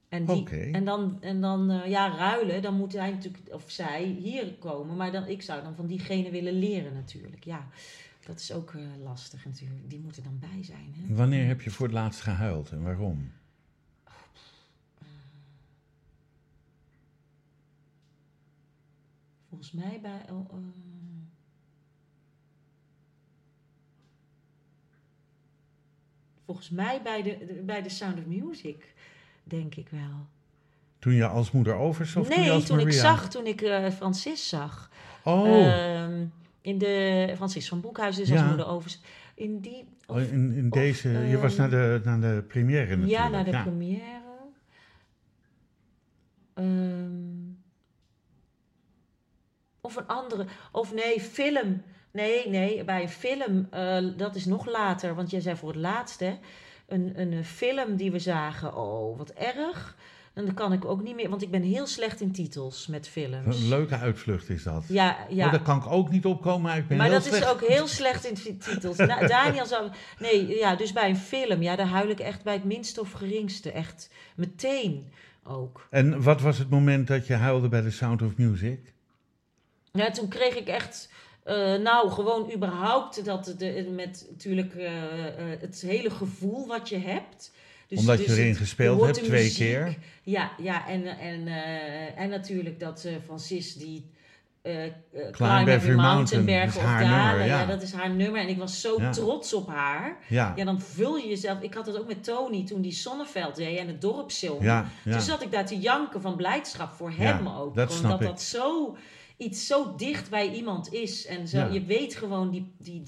Speaker 3: En, die, en dan, en dan eh, ja, ruilen, dan moet hij natuurlijk, of zij, hier komen. Maar dan, ik zou dan van diegene willen leren natuurlijk. Ja, dat is ook eh, lastig natuurlijk. Die moeten dan bij zijn. Hè?
Speaker 2: Wanneer heb je voor het laatst gehuild en waarom?
Speaker 3: Volgens mij bij... eh, volgens mij bij de, de- bij de Sound of Music, denk ik wel.
Speaker 2: Toen je als moeder overs of toen je
Speaker 3: nee,
Speaker 2: als
Speaker 3: toen ik zag, toen ik eh Francis zag.
Speaker 2: Oh,
Speaker 3: Ehm, in de Francis van Boekhuizen, dus als moeder overs. In die... of-
Speaker 2: oh, in, in
Speaker 3: of,
Speaker 2: deze, je was
Speaker 3: ehm,
Speaker 2: naar de, naar de première natuurlijk.
Speaker 3: Ja, naar de première. Ehm, of een andere. Of nee, film. Nee, nee, bij een film. eh, dat is nog later, want jij zei voor het laatst, hè. Een, een film die we zagen. Oh, wat erg. En dan kan ik ook niet meer, want ik ben heel slecht in titels met films.
Speaker 2: Een leuke uitvlucht is dat.
Speaker 3: Ja, ja.
Speaker 2: Oh, daar kan ik ook niet opkomen, maar ik ben
Speaker 3: Maar
Speaker 2: heel
Speaker 3: dat
Speaker 2: slecht.
Speaker 3: is ook heel slecht in ti- titels. Na- Daniel zou... Nee, ja, dus bij een film, ja, daar huil ik echt bij het minste of geringste. Echt meteen ook.
Speaker 2: En wat was het moment dat je huilde bij The Sound of Music?
Speaker 3: Ja, toen kreeg ik echt... eh, nou, gewoon überhaupt dat de, met natuurlijk eh, eh, het hele gevoel wat je hebt. Dus,
Speaker 2: Omdat je
Speaker 3: dus
Speaker 2: erin
Speaker 3: het-
Speaker 2: gespeeld hebt, twee
Speaker 3: muziek.
Speaker 2: keer.
Speaker 3: Ja, ja en, en, eh, en natuurlijk dat eh Francis die... eh eh, Climb,
Speaker 2: Every
Speaker 3: Every
Speaker 2: Mountain, dat
Speaker 3: of dalen.
Speaker 2: nummer, ja.
Speaker 3: ja. dat is haar nummer. En ik was zo
Speaker 2: Ja.
Speaker 3: trots op haar.
Speaker 2: Ja,
Speaker 3: Ja, dan vul je jezelf. Ik had het ook met Tony toen die Zonneveld deed en het dorpszilver. Toen zat ik daar te janken van blijdschap voor hem ook.
Speaker 2: dat
Speaker 3: Gewoon dat
Speaker 2: ik.
Speaker 3: dat zo iets zo dicht bij iemand is. En zo,
Speaker 2: Ja.
Speaker 3: je weet gewoon die, die,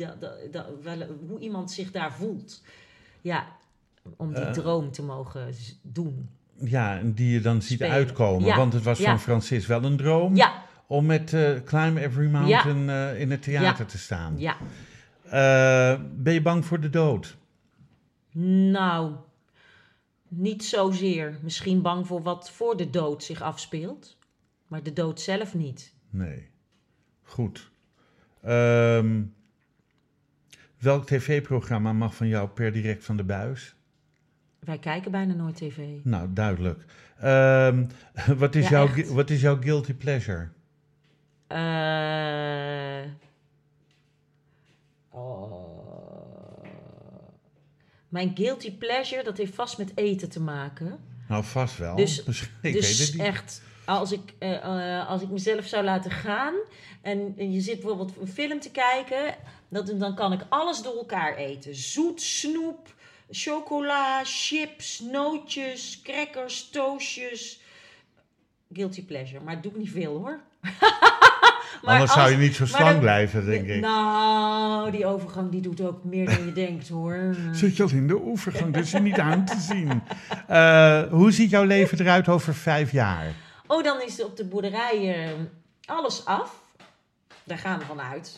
Speaker 3: wel, hoe iemand zich daar voelt. Ja, om die
Speaker 2: Eh.
Speaker 3: droom te mogen doen.
Speaker 2: ja, en die je dan ziet
Speaker 3: Spelen.
Speaker 2: uitkomen.
Speaker 3: Ja,
Speaker 2: Want het was van Francis wel een droom
Speaker 3: Ja,
Speaker 2: om met eh, Climb Every Mountain eh, in het theater te staan.
Speaker 3: Ja.
Speaker 2: Ben je bang voor de dood?
Speaker 3: Nou, niet zozeer. Misschien bang voor wat voor de dood zich afspeelt. Maar de dood zelf niet.
Speaker 2: Nee. Goed. Ehm, welk tv-programma mag van jou per direct van de buis?
Speaker 3: Wij kijken bijna nooit tv.
Speaker 2: Nou, duidelijk. Ehm, wat, is
Speaker 3: Ja,
Speaker 2: jouw,
Speaker 3: echt.
Speaker 2: wat is jouw guilty pleasure?
Speaker 3: Eh, oh. Mijn guilty pleasure, dat heeft vast met eten te maken.
Speaker 2: Nou, vast wel.
Speaker 3: Dus- dus echt, als ik, eh, eh, als ik mezelf zou laten gaan en, en je zit bijvoorbeeld een film te kijken, dat, dan kan ik alles door elkaar eten. Zoet, snoep, chocola, chips, nootjes, crackers, toastjes. Guilty pleasure, maar het doe ik niet veel hoor. Maar
Speaker 2: Anders zou je niet zo
Speaker 3: dan-
Speaker 2: blijven, denk ik.
Speaker 3: Nou, die overgang die doet ook meer dan je denkt hoor.
Speaker 2: Zit je al in de oevergang, dat is er niet aan te zien. Eh, hoe ziet jouw leven eruit over vijf jaar?
Speaker 3: Oh, dan is er op de boerderij eh, alles af. Daar gaan we vanuit.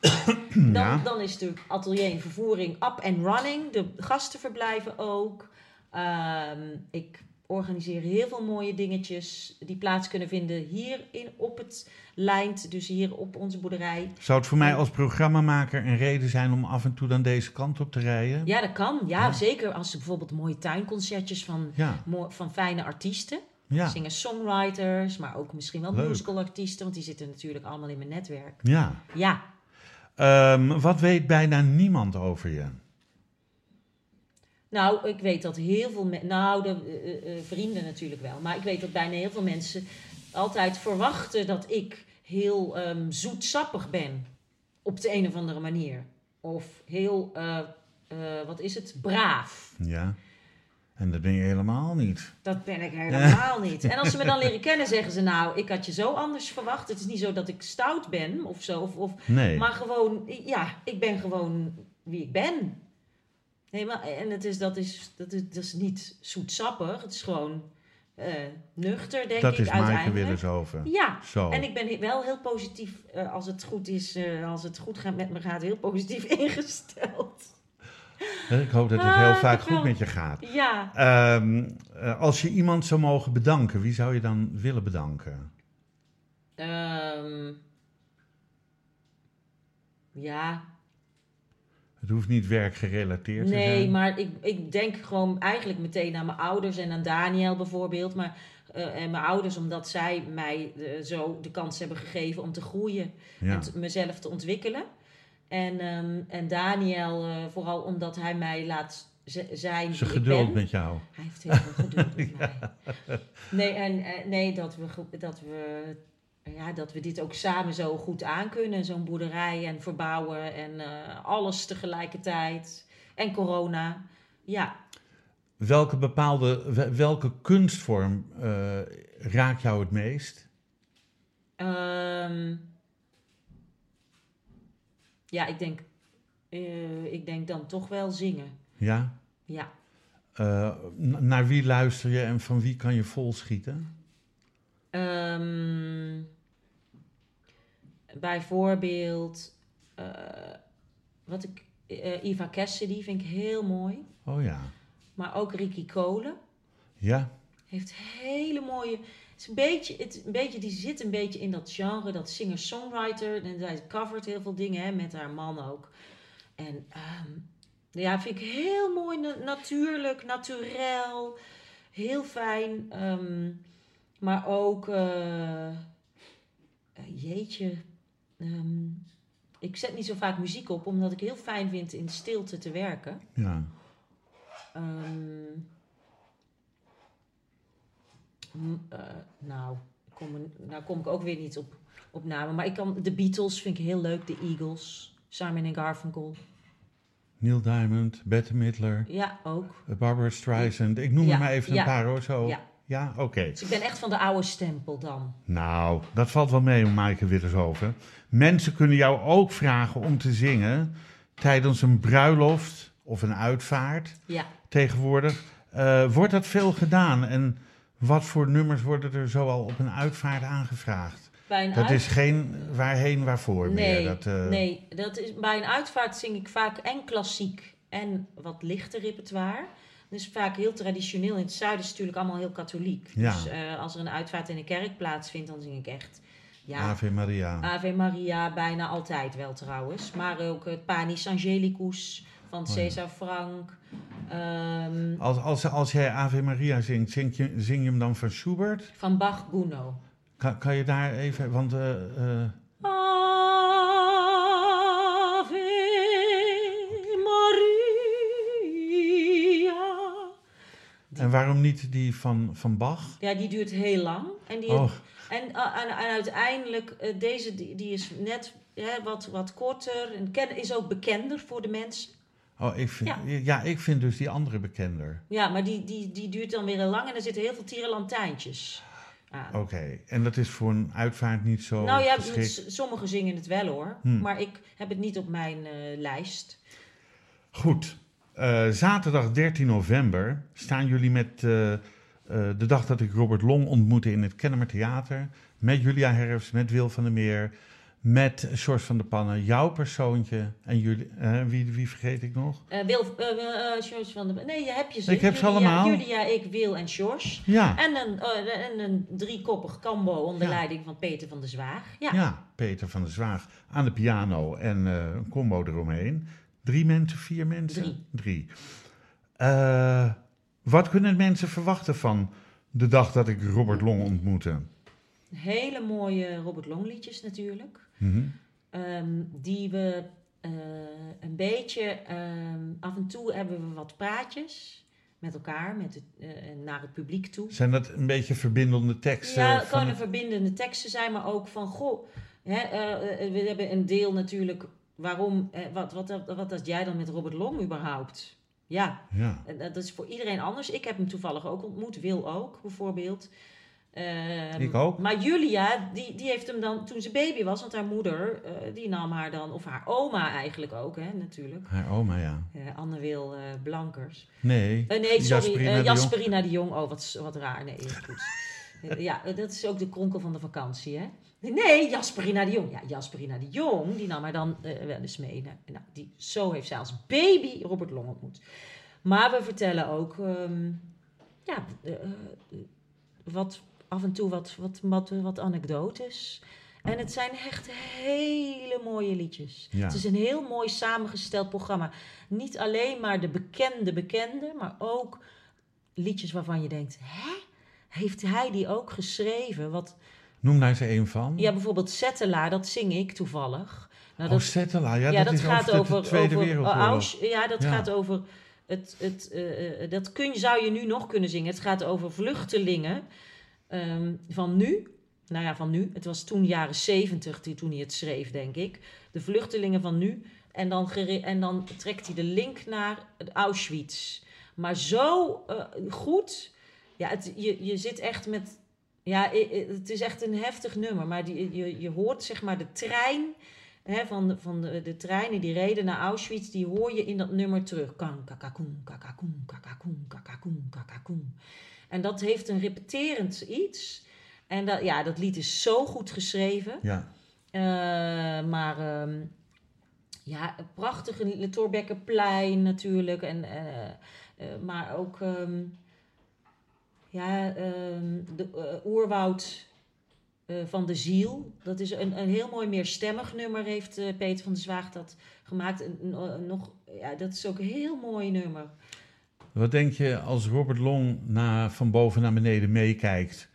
Speaker 3: Dan,
Speaker 2: Ja.
Speaker 3: dan is de atelier en vervoering up and running. De gasten verblijven ook. Ehm, ik organiseer heel veel mooie dingetjes die plaats kunnen vinden hier in, op het lijnt. Dus hier op onze boerderij.
Speaker 2: Zou het voor mij als programmamaker een reden zijn om af en toe dan deze kant op te rijden?
Speaker 3: Ja, dat kan. Ja, zeker als er bijvoorbeeld mooie tuinconcertjes van,
Speaker 2: Ja,
Speaker 3: van fijne artiesten.
Speaker 2: Ja,
Speaker 3: Singer-songwriters, maar ook misschien wel musicalartiesten. Want die zitten natuurlijk allemaal in mijn netwerk.
Speaker 2: ja.
Speaker 3: Ja,
Speaker 2: Ehm, wat weet bijna niemand over je?
Speaker 3: Nou, ik weet dat heel veel mensen, nou, de eh, eh, vrienden natuurlijk wel, maar ik weet dat bijna heel veel mensen altijd verwachten dat ik heel ehm, zoetsappig ben. Op de een of andere manier. Of heel, eh, eh, wat is het, braaf.
Speaker 2: Ja. En dat ben je helemaal niet.
Speaker 3: Dat ben ik helemaal niet. En als ze me dan leren kennen, zeggen ze nou, ik had je zo anders verwacht. Het is niet zo dat ik stout ben of zo. Of, of,
Speaker 2: Nee.
Speaker 3: Maar gewoon, ja, ik ben gewoon wie ik ben. Nee, maar, en het is, dat, is, dat, is, dat is niet zoetsappig. Het is gewoon eh, nuchter, denk
Speaker 2: dat
Speaker 3: ik,
Speaker 2: is Maaike. Willershoven.
Speaker 3: Ja,
Speaker 2: Zo.
Speaker 3: en ik ben wel heel positief, eh, als het goed is, eh, als het goed gaat met me gaat, heel positief ingesteld.
Speaker 2: Ik hoop dat het
Speaker 3: Ah,
Speaker 2: heel vaak
Speaker 3: toch
Speaker 2: goed met je gaat.
Speaker 3: Ja,
Speaker 2: Ehm, eh, als je iemand zou mogen bedanken, wie zou je dan willen bedanken?
Speaker 3: ehm, ja,
Speaker 2: Het hoeft niet werkgerelateerd te zijn.
Speaker 3: Nee, maar ik, ik denk gewoon eigenlijk meteen aan mijn ouders en aan Daniel bijvoorbeeld. Maar, eh, en mijn ouders, omdat zij mij eh, zo de kans hebben gegeven om te groeien
Speaker 2: Ja.
Speaker 3: en mezelf te ontwikkelen. En, ehm, en Daniel, eh, vooral omdat hij mij laat zijn
Speaker 2: Zijn geduld
Speaker 3: ben.
Speaker 2: met jou.
Speaker 3: Hij heeft heel veel geduld met mij. Nee, en, eh, nee dat, we, dat, we, ja, dat we dit ook samen zo goed aankunnen. Zo'n boerderij en verbouwen en eh, alles tegelijkertijd. En corona. Ja,
Speaker 2: Welke bepaalde, wel- welke kunstvorm raakt jou het meest?
Speaker 3: Ehm, ja ik, denk, eh, ik denk dan toch wel zingen.
Speaker 2: Ja?
Speaker 3: Ja.
Speaker 2: Eh, naar wie luister je en van wie kan je volschieten?
Speaker 3: Ehm, bijvoorbeeld, eh, wat ik, Eva Cassidy vind ik heel mooi.
Speaker 2: Oh ja.
Speaker 3: Maar ook Ricky Kolen
Speaker 2: Ja?
Speaker 3: heeft hele mooie. Is een beetje, het, een beetje, die zit een beetje in dat genre, dat singer-songwriter. En zij covert heel veel dingen hè, met haar man ook. En ehm, ja, vind ik heel mooi, na- natuurlijk, naturel, heel fijn. ehm, maar ook, eh, eh, jeetje, ehm, ik zet niet zo vaak muziek op, omdat ik heel fijn vind in stilte te werken.
Speaker 2: Ja.
Speaker 3: Eh, nou, kom, nou kom ik ook weer niet op, op namen. Maar ik kan, de Beatles vind ik heel leuk. De Eagles. Simon en Garfunkel.
Speaker 2: Neil Diamond, Bette Midler,
Speaker 3: Ja, ook.
Speaker 2: Barbara Streisand. Ik noem
Speaker 3: Ja,
Speaker 2: er maar even
Speaker 3: ja,
Speaker 2: een paar hoor. Zo.
Speaker 3: ja.
Speaker 2: Ja, oké.
Speaker 3: Dus ik ben echt van de oude stempel dan.
Speaker 2: Nou, dat valt wel mee, Maaike Wittershoven. Mensen kunnen jou ook vragen om te zingen tijdens een bruiloft of een uitvaart
Speaker 3: Ja.
Speaker 2: tegenwoordig. Eh, wordt dat veel gedaan en wat voor nummers worden er zoal op een uitvaart aangevraagd?
Speaker 3: Bij een
Speaker 2: Dat
Speaker 3: uit-
Speaker 2: is geen waarheen waarvoor
Speaker 3: nee,
Speaker 2: meer. Dat, eh,
Speaker 3: nee, dat is, bij een uitvaart zing ik vaak en klassiek en wat lichter repertoire. Dus vaak heel traditioneel. In het zuiden is het natuurlijk allemaal heel katholiek.
Speaker 2: Ja.
Speaker 3: Dus eh, als er een uitvaart in een kerk plaatsvindt, dan zing ik echt... Ja,
Speaker 2: Ave Maria.
Speaker 3: Ave Maria bijna altijd wel trouwens. Maar ook het Panis Angelicus van
Speaker 2: Oh.
Speaker 3: Cesar Frank. Ehm,
Speaker 2: Als, als, als jij Ave Maria zingt, zing je, zing je hem dan van Schubert?
Speaker 3: van Bach Gounod.
Speaker 2: Kan, kan je daar even, want eh, eh,
Speaker 3: Ave Maria.
Speaker 2: en waarom niet die van, van Bach?
Speaker 3: Ja, die duurt heel lang. En, die,
Speaker 2: Oh,
Speaker 3: en, uh, en, en uiteindelijk, eh, deze die, die is net hè, wat, wat korter. En ken, is ook bekender voor de mensen.
Speaker 2: Oh ik, vind,
Speaker 3: Ja.
Speaker 2: ja. ik vind dus die andere bekender.
Speaker 3: Ja, maar die, die, die duurt dan weer heel lang. En er zitten heel veel tierenlantijntjes aan.
Speaker 2: Oké, en dat is voor een uitvaart niet zo
Speaker 3: nou ja, sommigen zingen het wel hoor.
Speaker 2: Hmm.
Speaker 3: Maar ik heb het niet op mijn eh, lijst.
Speaker 2: Goed. Eh, zaterdag 13 november staan jullie met eh, de dag dat ik Robert Long ontmoette in het Kennemer Theater. Met Julia Herfs, met Wil van der Meer, met George van der Pannen, jouw persoontje. En jullie, eh, wie, wie vergeet ik nog?
Speaker 3: Eh Wil, eh, George van de... Nee, je hebt je ze.
Speaker 2: Ik heb ze allemaal.
Speaker 3: Julia, ik, Wil en George.
Speaker 2: Ja,
Speaker 3: En een, eh, en een driekoppig kambo onder
Speaker 2: Ja.
Speaker 3: leiding van Peter van der Zwaag. Ja.
Speaker 2: ja. Peter van der Zwaag aan de piano en een combo eromheen. Drie mensen, vier mensen?
Speaker 3: Drie.
Speaker 2: Drie. Wat kunnen mensen verwachten van de dag dat ik Robert Long ontmoette?
Speaker 3: Hele mooie Robert Long liedjes natuurlijk.
Speaker 2: Mhm.
Speaker 3: Ehm, die we eh, een beetje... ehm, af en toe hebben we wat praatjes met elkaar, met het, eh, naar het publiek toe.
Speaker 2: Zijn dat een beetje verbindende teksten?
Speaker 3: Ja, het kunnen verbindende teksten zijn, maar ook van goh. Hè, eh, we hebben een deel natuurlijk. Waarom, wat, wat, wat, wat had jij dan met Robert Long überhaupt? Ja,
Speaker 2: Ja.
Speaker 3: dat is voor iedereen anders. Ik heb hem toevallig ook ontmoet, Wil ook bijvoorbeeld. Ehm,
Speaker 2: Ik ook.
Speaker 3: Maar Julia, die, die heeft hem dan toen ze baby was, want haar moeder, eh, die nam haar dan, of haar oma eigenlijk ook, hè, natuurlijk.
Speaker 2: Haar oma, ja.
Speaker 3: Eh, Anne Wil eh, Blankers.
Speaker 2: Nee.
Speaker 3: Nee, sorry,
Speaker 2: Jasperina de Jong.
Speaker 3: Jasperina de Jong. Oh, wat, wat raar. Nee, goed. Ja, dat is ook de kronkel van de vakantie, hè? Nee, Jasperina de Jong. Ja, Jasperina de Jong, die nam haar dan wel eens mee. Nou, die, zo heeft zij als baby Robert Long ontmoet. Maar we vertellen ook, ehm, ja, wat, af en toe wat, wat, wat, wat anekdotes. En het zijn echt hele mooie liedjes.
Speaker 2: Ja.
Speaker 3: Het is een heel mooi samengesteld programma. Niet alleen maar de bekende bekende, maar ook liedjes waarvan je denkt, hè? Heeft hij die ook geschreven? Wat,
Speaker 2: Noem daar eens een van.
Speaker 3: ja, bijvoorbeeld Settela, dat zing ik toevallig. Nou,
Speaker 2: oh,
Speaker 3: dat,
Speaker 2: Settela. Ja,
Speaker 3: ja,
Speaker 2: dat, is
Speaker 3: gaat
Speaker 2: over, de, Tweede
Speaker 3: over
Speaker 2: Wereldoorlog.
Speaker 3: Ja, dat
Speaker 2: Ja.
Speaker 3: gaat over het, het, eh, eh, dat kun, je- zou je nu nog kunnen zingen. Het gaat over vluchtelingen ehm, van nu. Nou ja, van nu. Het was toen jaren zeventig toen hij het schreef, denk ik. De vluchtelingen van nu. En dan, en dan trekt hij de link naar Auschwitz. Maar zo eh, goed. Ja, je, je zit echt met. Ja, het is echt een heftig nummer. Maar die, je, je hoort zeg maar de trein. Hè, van de, van de, de treinen die reden naar Auschwitz, die hoor je in dat nummer terug. Kan, kakakoen, kakakoen, kakakoen, kakakoen, kakakoen. En dat heeft een repeterend iets. En dat, ja, dat lied is zo goed geschreven.
Speaker 2: Ja.
Speaker 3: Eh, maar ehm, ja, prachtige Torbekkenplein natuurlijk. En, eh, eh, maar ook ehm, ja, ehm, de oerwoud van de ziel. Dat is een, een heel mooi meerstemmig nummer heeft Peter van der Zwaag dat gemaakt. En, nog, ja, dat is ook een heel mooi nummer.
Speaker 2: Wat denk je als Robert Long na, van boven naar beneden meekijkt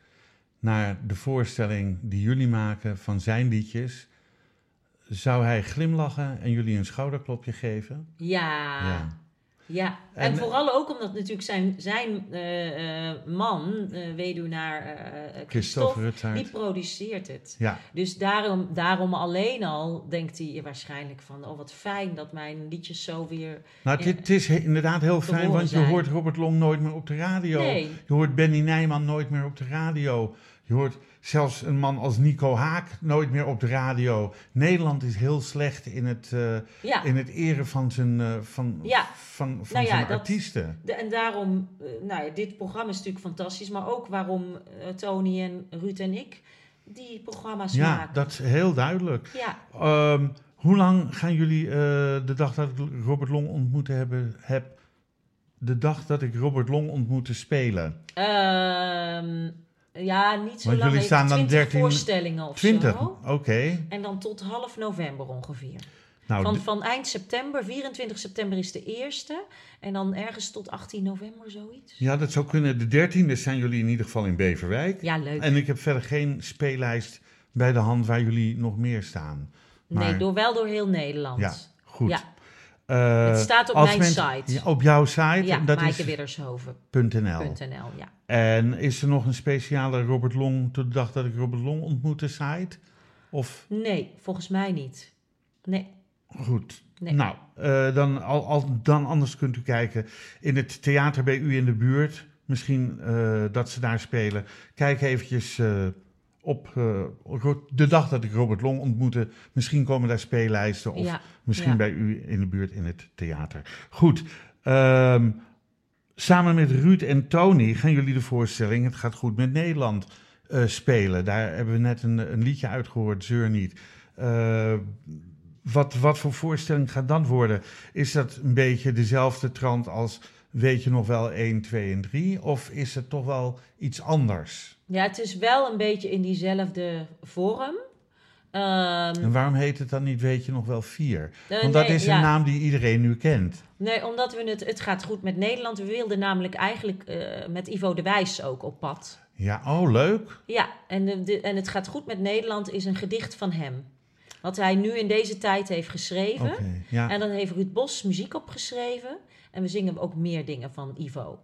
Speaker 2: naar de voorstelling die jullie maken van zijn liedjes? Zou hij glimlachen en jullie een schouderklopje geven?
Speaker 3: Ja.
Speaker 2: Ja.
Speaker 3: Ja, en,
Speaker 2: En-
Speaker 3: vooral ook omdat natuurlijk zijn, zijn eh, eh, man, eh weduwnaar eh,
Speaker 2: Christophe
Speaker 3: Christophe, die produceert het.
Speaker 2: Ja,
Speaker 3: Dus daarom, daarom alleen al denkt hij waarschijnlijk van... oh, wat fijn dat mijn liedjes zo weer...
Speaker 2: nou, het, het is he- inderdaad heel fijn, want je
Speaker 3: zijn.
Speaker 2: hoort Robert Long nooit meer op de radio.
Speaker 3: Nee,
Speaker 2: Je hoort Benny Nijman nooit meer op de radio. Je hoort zelfs een man als Nico Haak nooit meer op de radio. Nederland is heel slecht in het, eh,
Speaker 3: ja.
Speaker 2: in het eren van zijn, eh, van,
Speaker 3: Ja.
Speaker 2: van, van
Speaker 3: Nou ja,
Speaker 2: zijn
Speaker 3: dat-
Speaker 2: artiesten.
Speaker 3: De- en daarom, eh, nou ja, dit programma is natuurlijk fantastisch... maar ook waarom Tony en Ruud en ik die programma's
Speaker 2: Ja,
Speaker 3: maken.
Speaker 2: dat is heel duidelijk.
Speaker 3: Ja,
Speaker 2: Ehm, hoe lang gaan jullie de dag dat ik Robert Long ontmoet hebben, heb, de dag dat ik Robert Long ontmoette spelen?
Speaker 3: Ehm, ja niet zo
Speaker 2: Want
Speaker 3: lang.
Speaker 2: jullie staan dan
Speaker 3: 20
Speaker 2: 13
Speaker 3: voorstellingen of
Speaker 2: 20,
Speaker 3: zo.
Speaker 2: oké.
Speaker 3: En dan tot half november ongeveer.
Speaker 2: Nou,
Speaker 3: Van, van eind september, 24 september is de eerste. En dan ergens tot 18 november, zoiets.
Speaker 2: ja, dat zou kunnen. De dertiende zijn jullie in ieder geval in Beverwijk.
Speaker 3: Ja, leuk.
Speaker 2: En ik heb verder geen speellijst bij de hand waar jullie nog meer staan.
Speaker 3: nee, door, wel door heel Nederland.
Speaker 2: Ja, goed.
Speaker 3: Ja.
Speaker 2: Eh,
Speaker 3: Het staat op mijn site.
Speaker 2: Op jouw site?
Speaker 3: Ja,
Speaker 2: dat
Speaker 3: maaikewiddershoven.nl.
Speaker 2: .nl.
Speaker 3: ja.
Speaker 2: En is er nog een speciale Robert Long, tot de dag dat ik Robert Long ontmoette, site? Of
Speaker 3: Nee, volgens mij niet. Nee.
Speaker 2: goed.
Speaker 3: Nee.
Speaker 2: Nou, eh, dan, al, al, dan anders kunt u kijken in het theater bij u in de buurt. Misschien eh, dat ze daar spelen. Kijk eventjes op eh, de dag dat ik Robert Long ontmoette. Misschien komen daar speellijsten of
Speaker 3: ja.
Speaker 2: misschien
Speaker 3: ja.
Speaker 2: bij u in de buurt in het theater. Goed. ehm, samen met Ruud en Tony gaan jullie de voorstelling Het gaat goed met Nederland eh, spelen. Daar hebben we net een, een liedje uitgehoord, Zeur niet. Eh, wat, wat voor voorstelling gaat dat worden? Is dat een beetje dezelfde trant als Weet je nog wel 1, 2 en 3? Of is het toch wel iets anders?
Speaker 3: Ja, het is wel een beetje in diezelfde vorm. Ehm,
Speaker 2: En waarom heet het dan niet Weet je nog wel 4?
Speaker 3: eh,
Speaker 2: Want dat
Speaker 3: nee,
Speaker 2: is
Speaker 3: ja.
Speaker 2: een naam die iedereen nu kent.
Speaker 3: Nee, omdat we het, het gaat goed met Nederland. We wilden namelijk eigenlijk eh, met Ivo de Wijs ook op pad.
Speaker 2: Ja, oh leuk.
Speaker 3: Ja, en, de, de- en het gaat goed met Nederland is een gedicht van hem. Wat hij nu in deze tijd heeft geschreven.
Speaker 2: Oké, ja.
Speaker 3: En dan heeft Ruud Bos muziek opgeschreven. En we zingen ook meer dingen van Ivo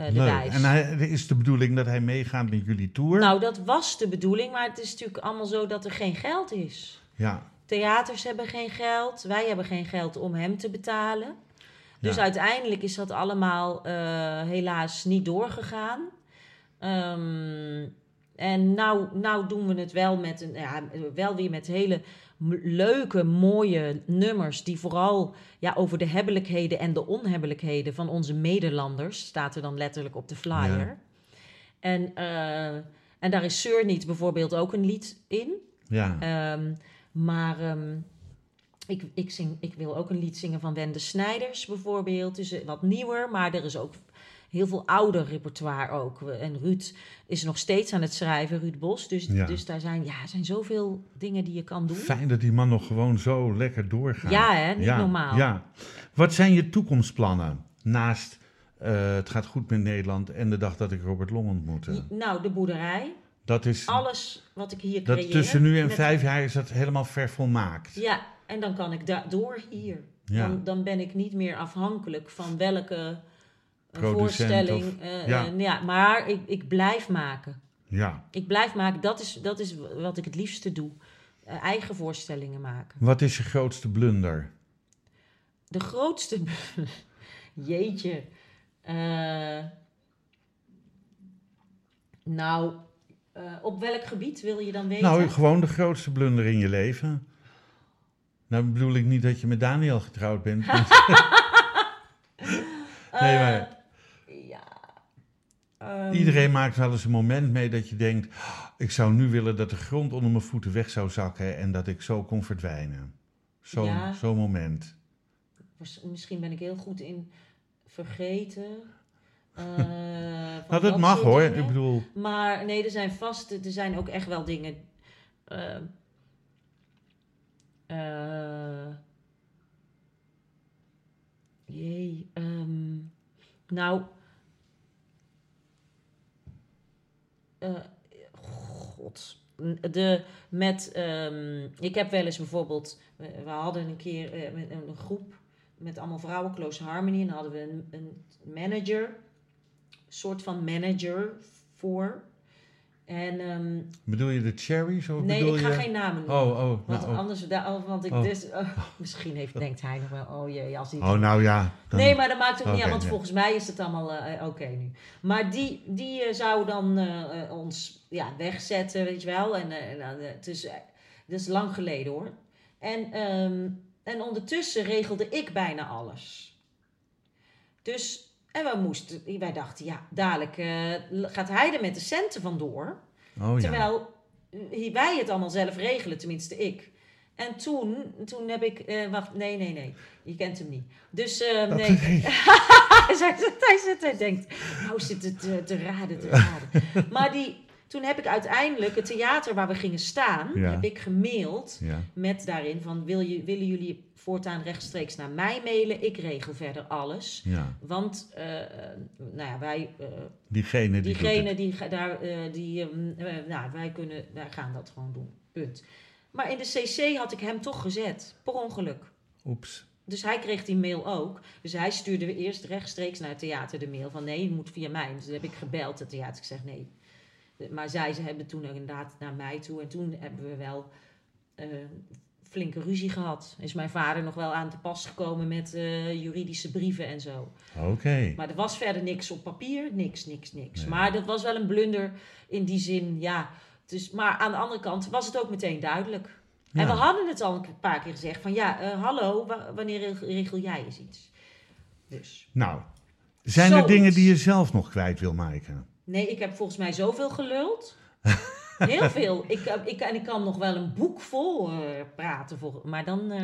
Speaker 3: eh, de
Speaker 2: Leuk.
Speaker 3: Wijs.
Speaker 2: En hij, is de bedoeling dat hij meegaat met jullie tour?
Speaker 3: Nou, dat was de bedoeling, maar het is natuurlijk allemaal zo dat er geen geld is.
Speaker 2: ja,
Speaker 3: Theaters hebben geen geld, wij hebben geen geld om hem te betalen. Dus
Speaker 2: Ja.
Speaker 3: uiteindelijk is dat allemaal eh, helaas niet doorgegaan. Ehm, en nou, nou doen we het wel, met een, ja, wel weer met hele leuke, mooie nummers... die vooral ja, over de hebbelijkheden en de onhebbelijkheden van onze Nederlanders... staat er dan letterlijk op de flyer.
Speaker 2: Ja.
Speaker 3: En, eh, en daar is Seur niet bijvoorbeeld ook een lied in...
Speaker 2: ja.
Speaker 3: Ehm, maar ehm, ik, ik, zing, ik wil ook een lied zingen van Wende Snijders bijvoorbeeld. Dus eh, wat nieuwer, maar er is ook heel veel ouder repertoire ook. En Ruud is nog steeds aan het schrijven, Ruud Bos. Dus,
Speaker 2: Ja.
Speaker 3: dus daar zijn, ja, zijn zoveel dingen die je kan doen.
Speaker 2: Fijn dat die man nog gewoon zo lekker doorgaat.
Speaker 3: Ja, hè? Niet normaal.
Speaker 2: Ja. Wat zijn je toekomstplannen naast eh, Het gaat goed met Nederland en de dag dat ik Robert Long ontmoette?
Speaker 3: Nou, de boerderij.
Speaker 2: Dat is
Speaker 3: Alles wat ik hier creëer.
Speaker 2: dat tussen nu en
Speaker 3: met-
Speaker 2: vijf jaar is dat helemaal vervolmaakt.
Speaker 3: Ja, en dan kan ik daardoor hier.
Speaker 2: Ja.
Speaker 3: Dan, dan ben ik niet meer afhankelijk van welke voorstelling.
Speaker 2: of-
Speaker 3: eh,
Speaker 2: ja.
Speaker 3: eh, ja, maar ik, ik blijf maken.
Speaker 2: Ja.
Speaker 3: Ik blijf maken, dat is, dat is wat ik het liefste doe. Eh, eigen voorstellingen maken.
Speaker 2: Wat is je grootste blunder?
Speaker 3: De grootste. Jeetje. Nou, op welk gebied wil je dan weten?
Speaker 2: Nou, gewoon de grootste blunder in je leven. Nou bedoel ik niet dat je met Daniel getrouwd bent. nee, maar.
Speaker 3: Ehm,
Speaker 2: iedereen maakt wel eens een moment mee dat je denkt... "Ah, ik zou nu willen dat de grond onder mijn voeten weg zou zakken... en dat ik zo kon verdwijnen. Zo'n
Speaker 3: Ja.
Speaker 2: zo'n moment.
Speaker 3: Misschien ben ik heel goed in vergeten. eh,
Speaker 2: Nou, dat mag hoor.
Speaker 3: dingen.
Speaker 2: Ik bedoel,
Speaker 3: Maar nee, er zijn vast, er zijn ook echt wel dingen. eh, eh, jee, ehm, nou. God. De, met, ehm, ik heb wel eens bijvoorbeeld, we, hadden een keer eh, een, groep met allemaal vrouwen, Close Harmony, en hadden we een, een manager, soort van manager voor. En ehm,
Speaker 2: bedoel je de cherries? Of
Speaker 3: nee,
Speaker 2: bedoel
Speaker 3: ik ga
Speaker 2: je...
Speaker 3: geen namen noemen.
Speaker 2: Oh, oh,
Speaker 3: Want
Speaker 2: nou, oh.
Speaker 3: anders, oh, want ik
Speaker 2: Oh.
Speaker 3: dus, misschien heeft, denkt hij nog wel, oh jee, als hij
Speaker 2: Oh, nou ja. dan-
Speaker 3: Nee, maar dat maakt ook niet uit, want
Speaker 2: ja.
Speaker 3: volgens mij is het allemaal eh, oké nu. Maar die, die eh, zou dan eh, eh, ons ja, wegzetten, weet je wel. En, eh, eh, het is, eh, dat is lang geleden hoor. En, ehm, en ondertussen regelde ik bijna alles. Dus, en we moesten, wij dachten, ja, dadelijk eh, gaat hij er met de centen vandoor.
Speaker 2: Oh ja.
Speaker 3: Terwijl eh, wij het allemaal zelf regelen, tenminste ik. En toen, toen heb ik, eh, wacht, nee, nee, nee, je kent hem niet. Dus nee, hij zit, hij zit, hij denkt, nou zit het te, te raden, te raden. maar die, toen heb ik uiteindelijk het theater waar we gingen staan,
Speaker 2: Ja.
Speaker 3: heb ik gemaild
Speaker 2: Ja.
Speaker 3: met daarin van, wil je, willen jullie voortaan rechtstreeks naar mij mailen? Ik regel verder alles.
Speaker 2: ja.
Speaker 3: Want, eh, eh, nou ja, wij, eh,
Speaker 2: Diegene die
Speaker 3: diegene die daar, die, ehm, eh, nou, wij kunnen, wij gaan dat gewoon doen. Punt. Maar in de CC had ik hem toch gezet, per ongeluk.
Speaker 2: Oeps.
Speaker 3: Dus hij kreeg die mail ook. Dus hij stuurde we eerst rechtstreeks naar het theater de mail van nee, je moet via mij. Dus heb ik gebeld het theater. Ik zeg nee. Maar zij ze hebben toen inderdaad naar mij toe. En toen hebben we wel eh, flinke ruzie gehad. Is mijn vader nog wel aan te pas gekomen met eh, juridische brieven en zo.
Speaker 2: Oké.
Speaker 3: Maar er was verder niks op papier. Niks, niks, niks.
Speaker 2: Nee.
Speaker 3: Maar dat was wel een blunder in die zin, ja. Dus, maar aan de andere kant was het ook meteen duidelijk. En we hadden het al een paar keer gezegd van ja, eh, hallo, wa- wanneer regel- jij eens iets? Dus.
Speaker 2: Nou, zijn er dingen die je zelf nog kwijt wil maken?
Speaker 3: Nee, ik heb volgens mij zoveel geluld. Heel veel. Ik, eh, ik, en ik kan nog wel een boek vol eh, praten, vol, maar dan, eh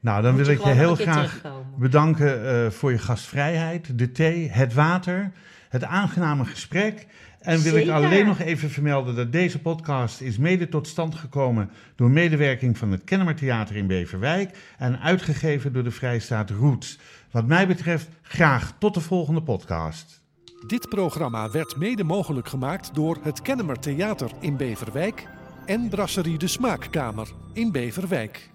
Speaker 2: Nou, dan wil ik je heel graag bedanken voor je gastvrijheid, de thee, het water, het aangename gesprek. En wil ik alleen nog even vermelden dat deze podcast is mede tot stand gekomen door medewerking van het Kennemer Theater in Beverwijk en uitgegeven door de Vrijstaat Roots. Wat mij betreft graag tot de volgende podcast.
Speaker 1: Dit programma werd mede mogelijk gemaakt door het Kennemer Theater in Beverwijk en Brasserie de Smaakkamer in Beverwijk.